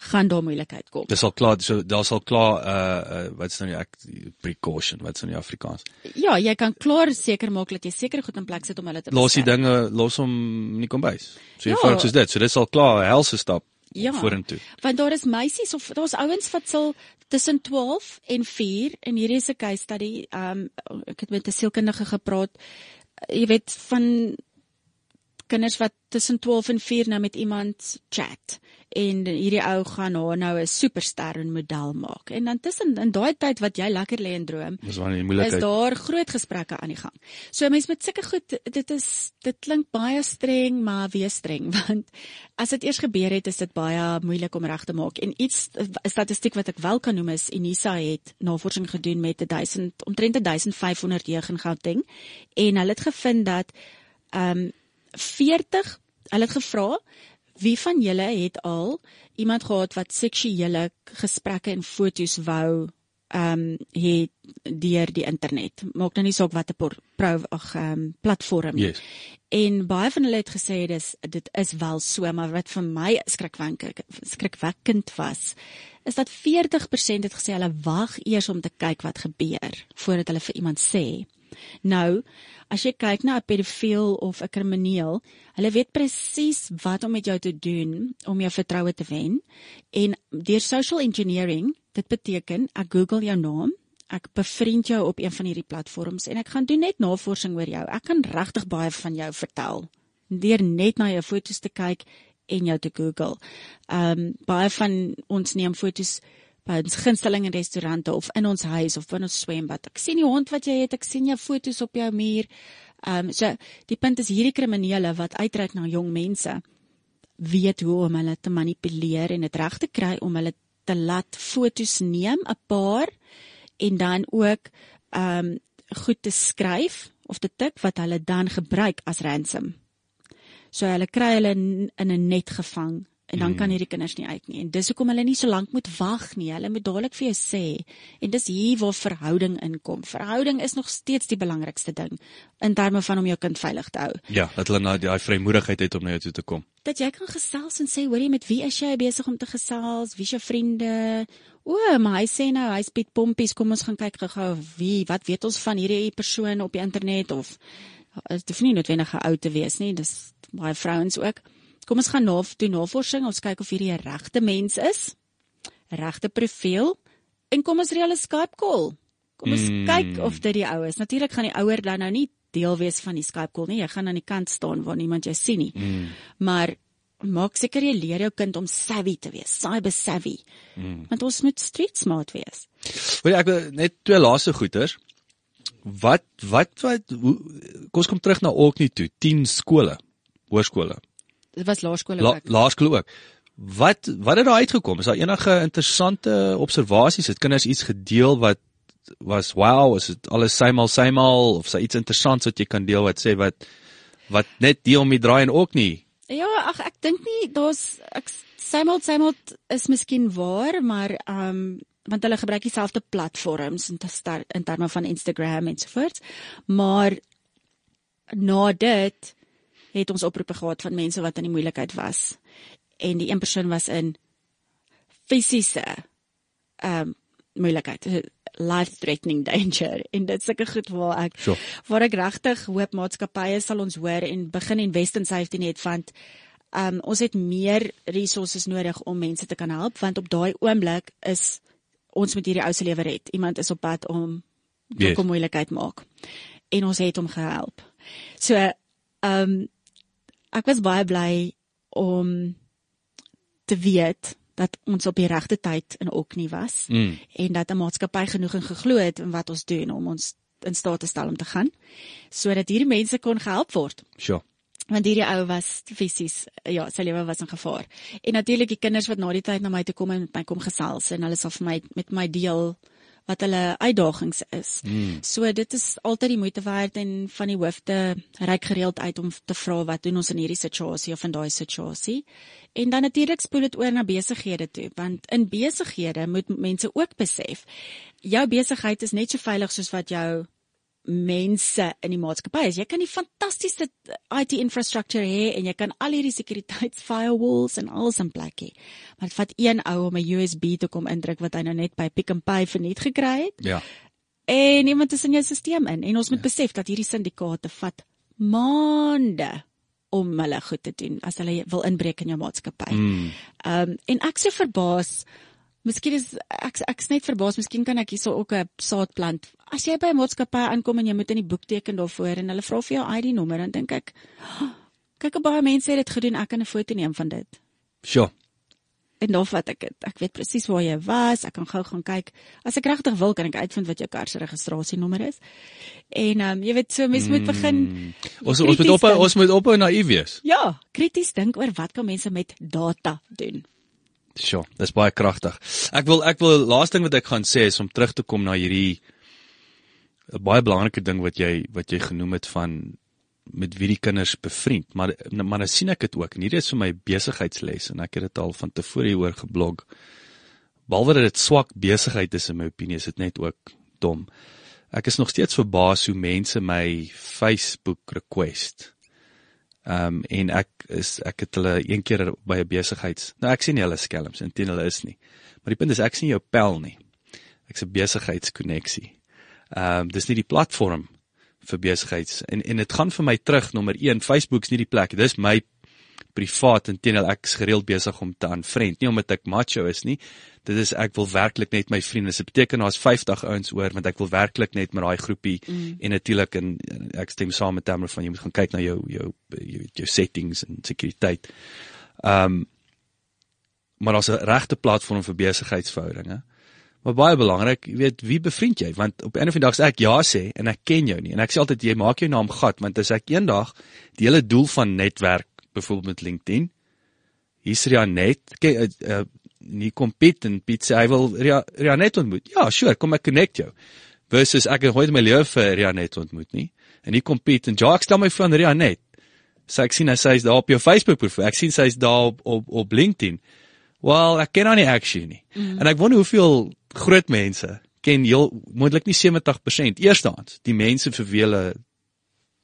gaan daar moeilikheid kom. Dis al klaar, so daar sal klaar uh, uh wat's nou die ek precaution, wat's nou die Afrikaans? Ja, jy kan klaar seker maak dat jy seker goed in plek sit om hulle te Los die beskerm. dinge los hom in die kombuis. So Ja. eenvoudig soos dit. So dis al klaar 'n helse stap Ja. vorentoe. Want daar is meisies of daar's ouens wat sal tussen 12 en 4 en hierdie is 'n case study. Um ek het met 'n sielkundige gepraat. Jy weet van kinders wat tussen 12 en 4 nou met iemand chat en hierdie ou gaan haar nou 'n superster en model maak. En dan tussen in daai tyd wat jy lekker lê en droom, is moeilikheid. daar groot gesprekke aan die gang. So mense met sulke goed dit is dit klink baie streng maar wees streng want as dit eers gebeur het is dit baie moeilik om reg te maak. En iets 'n statistiek wat ek wel kan noem is Unisa het navorsing gedoen met 1000 omtrent 1500 jeug in Gauteng en hulle het gevind dat ehm um, 40 hulle het gevra Wie van julle het al iemand gehad wat seksuele gesprekke en foto's wou ehm um, het deur die internet. Maak nou nie saak watter pro ag ehm um, platform nie. Yes. En baie van hulle het gesê dis dit is wel so, maar wat vir my skrikwekkend skrikwekkend was, is dat 40% het gesê hulle wag eers om te kyk wat gebeur voordat hulle vir iemand sê. Nou, as jy kyk na 'n pedofiel of 'n krimineel, hulle weet presies wat om met jou te doen om jou vertroue te wen en deur social engineering Dit beteken ek Google jou naam, ek bevriend jou op een van hierdie platforms en ek gaan doen net navorsing oor jou. Ek kan regtig baie van jou vertel deur net na jou foto's te kyk en jou te Google. Ehm um, baie van ons neem foto's by ons gunsteling in restaurante of in ons huis of in ons swembad. Ek sien die hond wat jy het, ek sien jou foto's op jou muur. Ehm um, so die punt is hierdie kriminele wat uitreik na jong mense weet hoe om hulle te manipuleer en dit reg te kry om hulle te laat fotos neem, 'n paar en dan ook ehm um, goed te skryf of te tik wat hulle dan gebruik as ransom. So hulle kry hulle in 'n net gevang en dan kan mm. hierdie kinders nie uit nie. En dis hoekom hulle nie so lank moet wag nie. Hulle moet dadelik vir jou sê. En dis hier waar verhouding inkom. Verhouding is nog steeds die belangrikste ding in terme van om jou kind veilig te hou. Ja, dat hulle nou daai vrymoedigheid het om na jou toe te kom. Dat jy kan gesels en sê, "Hoorie, met wie is jy besig om te gesels? Wie is jou vriende?" O, maar hy sê nou hy's Piet Pompies, kom ons gaan kyk gou-gou wie, wat weet ons van hierdie persoon op die internet of dit hoef nie noodwendig 'n ou te wees nie, dis baie vrouens ook. Kom ons gaan na doen navorsing, ons kyk of hierdie 'n regte mens is. Regte profiel en kom ons reël 'n Skype call. Kom ons mm. kyk of dit die ou is. Natuurlik gaan die ouer dan nou nie deel wees van die Skype call nie. Jy gaan aan die kant staan waar niemand jou sien nie. Mm. Maar maak seker jy leer jou kind om savvy te wees, cyber savvy. Mm. Want ons moet street smart wees. Wil ek net twee laaste goeters. Wat wat wat hoe, kom ons kom terug na Orkney toe, 10 skole, hoërskole. Dit was laerskool ook. La, laerskool ook. Wat wat het daar uitgekom? Is daar enige interessante observasies? Het kinders iets gedeel wat was wow, is dit alles symal symal of is daar iets interessants wat jy kan deel wat sê wat wat net deel met draai en ook nie? Ja, ag ek dink nie daar's ek symal symal is miskien waar, maar ehm um, want hulle gebruik dieselfde platforms in in terme van Instagram en so voort. Maar na dit het ons oproepe gehad van mense wat in die moeilikheid was. En die een persoon was in fisiese ehm um, moeilikheid, life threatening danger en dit seker goed waar ek sure. waar ek regtig hoop maatskappye sal ons hoor en begin in Western Safety Net want ehm um, ons het meer resources nodig om mense te kan help want op daai oomblik is ons met hierdie ou se lewe red. Iemand is op pad om yes. 'n moeilikheid maak. En ons het hom gehelp. So ehm um, ek was baie bly om te weet dat ons op die regte tyd in Oknie was mm. en dat 'n maatskappy genoeg en geglo het in wat ons doen om ons in staat te stel om te gaan sodat hierdie mense kon gehelp word. Sure. Want hierdie ou was fisies ja, sy lewe was in gevaar. En natuurlik die kinders wat na die tyd na my toe kom en met my kom gesels en hulle sal vir my met my deel wat hulle uitdagings is. Mm. So dit is altyd die moeite werd en van die hoofde reik gereeld uit om te vra wat doen ons in hierdie situasie of in daai situasie. En dan natuurlik spoel dit oor na besighede toe, want in besighede moet mense ook besef jou besigheid is net so veilig soos wat jou mense in die maatskappy is. Jy kan die fantastiese IT infrastructure hê en jy kan al hierdie sekuriteitsfirewalls en alles in plek hê. Maar dit vat een ou om 'n USB te kom indruk wat hy nou net by Pick n Pay verniet gekry het. Ja. En iemand is in jou stelsel in en ons moet ja. besef dat hierdie syndikaate vat maande om hulle goed te doen as hulle wil inbreek in jou maatskappy. Mm. Ehm mm. um, en ek se verbaas Miskien is ek ek's net verbaas, miskien kan ek hierso ook 'n saad plant. As jy by 'n maatskappy aankom en jy moet in die boek teken daarvoor en hulle vra vir jou ID-nommer, dan dink ek, oh, kyk baie mense het dit gedoen, ek kan 'n foto neem van dit. Sjoe. En dan vat ek dit. Ek weet presies waar jy was. Ek kan gou gaan kyk. As ek regtig wil, kan ek uitvind wat jou kar se registrasienommer is. En ehm um, jy weet so mense moet begin mm. Ons ons moet op ons moet op naïef wees. Ja, krities dink oor wat kan mense met data doen. Sjoe, dis baie kragtig. Ek wil ek wil laaste ding wat ek gaan sê is om terug te kom na hierdie 'n baie belangrike ding wat jy wat jy genoem het van met wie die kinders bevriend, maar maar nou sien ek dit ook. En hierdie is vir my besigheidsles en ek het dit al van tevore hieroor geblog. Behalwe dat dit swak besigheid is in my opinie, is dit net ook dom. Ek is nog steeds verbaas hoe mense my Facebook request. Ehm um, en ek is ek het hulle een keer by 'n besigheids. Nou ek sien nie hulle skelms, intien hulle is nie. Maar die punt is ek sien jou pel nie. Ek's 'n besigheidskonneksie. Ehm um, dis nie die platform vir besigheids en en dit gaan vir my terug nommer 1 Facebook's nie die plek dis my privaat en teenoor ek's gereeld besig om te aanvriend nie omdat ek macho is nie dit is ek wil werklik net my vriende dit beteken daar's 50 ouens oor want ek wil werklik net met daai groepie mm. en natuurlik en ek stem saam met Tamara van jy moet gaan kyk na jou jou jou, jou settings en sekuriteit ehm um, maar daar's 'n regte platform vir besigheidsverhoudinge Maar baie belangrik, jy weet, wie bevriend jy? Want op 'n of ander dag sê ek ja sê en ek ken jou nie. En ek sê altyd jy maak jou naam gat, want as ek eendag die hele doel van netwerk, byvoorbeeld met LinkedIn, hier's Ria net, kyk uh, uh, nie kom Piet en Piet sê hy wil Ria, Ria net ontmoet. Ja, sure, kom ek connect jou. Versus ek het nooit my lewe vir Ria net ontmoet nie. En hier kom Piet en Jacques stel my van Ria net. So ek sien hy sê hy's daar op jou Facebook profiel. Ek sien sy's daar op op op LinkedIn. Wel, ek ken haar nie actually nie. Mm. En ek wonder hoeveel groot mense ken heel moontlik nie 70% eerstens die mense vir wie hulle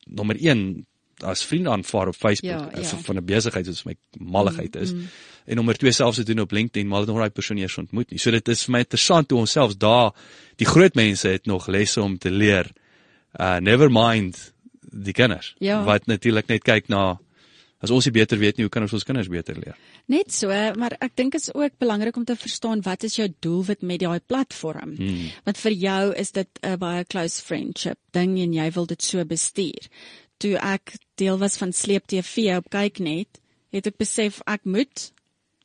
nommer 1 as vriende aanvaar op Facebook ja, ja. van 'n besigheid soos my malligheid is mm, mm. en nommer 2 selfs te doen op LinkedIn maar het nog daai persoon eers ontmoet nie so dit is vir my interessant hoe ons selfs daar die groot mense het nog lesse om te leer uh never mind die kinders ja. wat natuurlik net kyk na as ons nie beter weet nie, hoe kan ons ons kinders beter leer? Net so, maar ek dink is ook belangrik om te verstaan wat is jou doelwit met daai platform? Hmm. Want vir jou is dit 'n baie close friendship ding en jy wil dit so bestuur. Toe ek deel was van Sleep TV op kyk net, het ek besef ek moet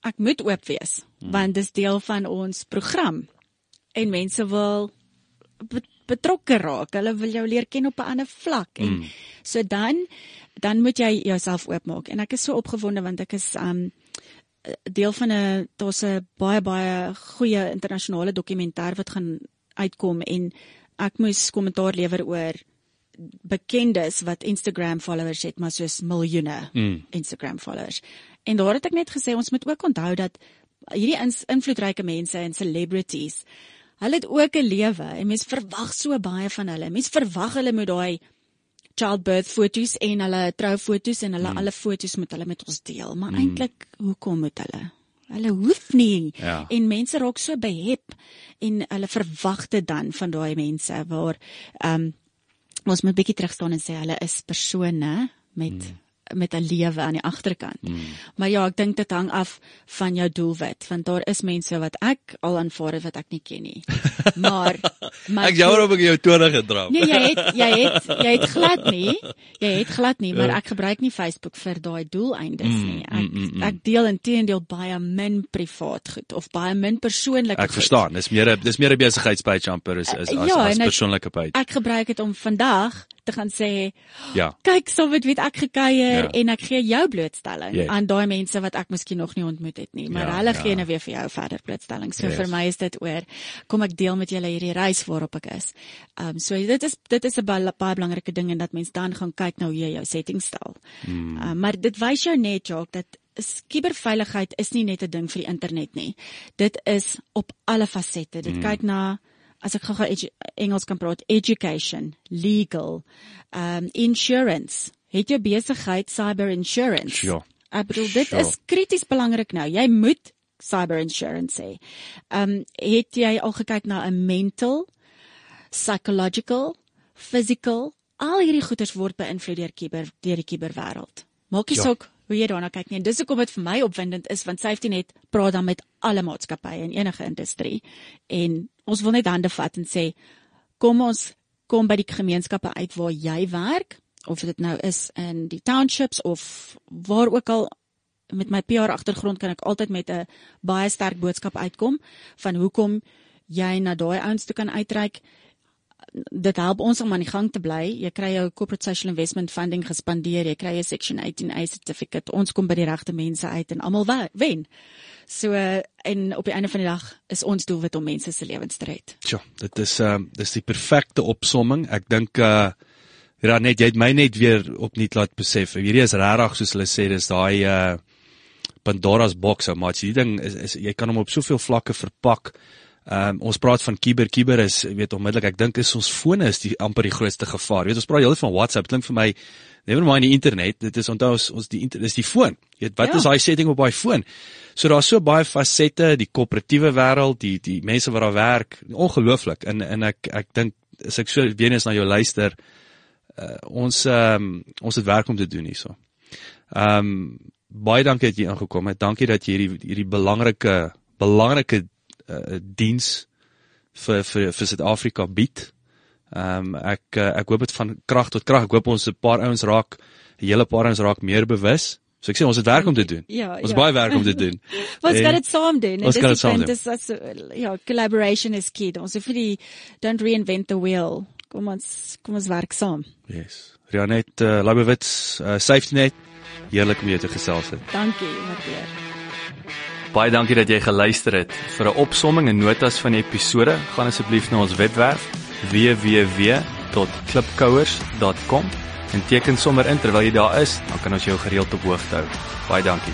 ek moet oop wees hmm. want dis deel van ons program. En mense wil betrokke raak. Hulle wil jou leer ken op 'n ander vlak en mm. so dan dan moet jy jouself oopmaak. En ek is so opgewonde want ek is um deel van 'n daar's 'n baie baie goeie internasionale dokumentêr wat gaan uitkom en ek moes kommentaar lewer oor bekendes wat Instagram followers het maar soos miljoene mm. Instagram followers. En daar het ek net gesê ons moet ook onthou dat hierdie invloedryke mense en celebrities Hulle het ook 'n lewe en mens verwag so baie van hulle. Mens verwag hulle moet daai childbirth foto's en hulle troufoto's en hulle hmm. alle foto's moet hulle met ons deel. Maar hmm. eintlik hoekom moet hulle? Hulle hoef nie. Ja. En mense raak so behep en hulle verwag dit dan van daai mense waar ehm um, ons moet bietjie terug staan en sê hulle is persone met hmm met 'n lewe aan die agterkant. Mm. Maar ja, ek dink dit hang af van jou doelwit, want daar is mense wat ek al aanvaar het wat ek nie ken nie. Maar maar Ek jammer of ek jou tone gedra het. Nee, jy het jy het jy het glad nie. Jy het glad nie, maar ja. ek gebruik nie Facebook vir daai doeleindes mm, nie. Ek mm, mm, mm. ek deel intedeel baie min privaat goed of baie min persoonlike Ek verstaan, dis meer 'n dis meer 'n besigheidspage amper is is as, ja, as persoonlike page. Ek gebruik dit om vandag te gaan sê, ja. kyk, so wat weet ek gekuier ja. en ek gee jou blootstelling yes. aan daai mense wat ek miskien nog nie ontmoet het nie, maar ja, hulle ja. gee nou weer vir jou verder blootstelling. So yes. vir my is dit oor kom ek deel met julle hierdie reis waarop ek is. Ehm um, so dit is dit is 'n baie, baie belangrike ding en dat mens dan gaan kyk nou hoe jy jou setting stel. Hmm. Uh, maar dit wys jou net jok dat Cyberveiligheid is nie net 'n ding vir die internet nie. Dit is op alle fasette. Dit mm. kyk na as ek gou-gou Engels kan praat, education, legal, um insurance. Het jou besigheid cyber insurance? Ja. Ek bedoel dit sure. is krities belangrik nou. Jy moet cyber insurance hê. Um het jy al gekyk na 'n mental, psychological, physical, al hierdie goeders word beïnvloed deur kiber deur die kiberwêreld. Maak nie ja. saak hoe jy daarna kyk nie. En dis hoekom dit vir my opwindend is want Safety Net praat dan met alle maatskappye in enige industrie en ons wil net hande vat en sê kom ons kom by die gemeenskappe uit waar jy werk of dit nou is in die townships of waar ook al met my PR agtergrond kan ek altyd met 'n baie sterk boodskap uitkom van hoekom jy na daai ouens toe kan uitreik dit help ons om aan die gang te bly. Jy kry jou corporate social investment funding gespandeer, jy kry 'n section 18A certificate. Ons kom by die regte mense uit en almal wen. So en op die einde van die dag is ons doelwit om mense se lewens te red. Ja, dit is ehm uh, dis die perfekte opsomming. Ek dink uh Ja, net jy het my net weer opnuut laat besef. Hierdie is regtig soos hulle sê, dis daai uh Pandora's box, ou maat. Die ding is, is jy kan hom op soveel vlakke verpak. Ehm um, ons praat van kiber kiber is weet onmiddellik ek dink is ons fone is die amper die grootste gevaar. Weet ons praat heeltyd van WhatsApp. Klink vir my never mind die internet. Dit is onthou ons ons die internet is die foon. Jy weet wat ja. is daai setting op daai foon? So daar's so baie fasette, die koöperatiewe wêreld, die die mense wat daar werk, ongelooflik. En en ek ek dink as ek so weer eens na jou luister, uh, ons um, ons het werk om te doen hierso. Ehm um, baie dankie dat jy ingekom het. Dankie dat jy hierdie hierdie belangrike belangrike uh, diens vir vir vir Suid-Afrika bied. Ehm um, ek uh, ek hoop dit van krag tot krag. Ek hoop ons 'n paar ouens raak 'n hele paar ouens raak meer bewus. So ek sê ons het werk om te doen. Ja, ons ja. baie werk om te doen. Ons gaan dit saam doen. Ons gaan dit saam doen. Dis is ja, collaboration is key. Ons hoef nie don't reinvent the wheel. Kom ons kom ons werk saam. Yes. Rianet uh, Labowitz, uh, safety net. Heerlik om jou te gesels het. Dankie, waardeer. Baie dankie dat jy geluister het. Vir 'n opsomming en notas van die episode, gaan asseblief na ons webwerf www.klipkouers.com en teken sommer in terwyl jy daar is, dan kan ons jou gereeld op hoogte hou. Baie dankie.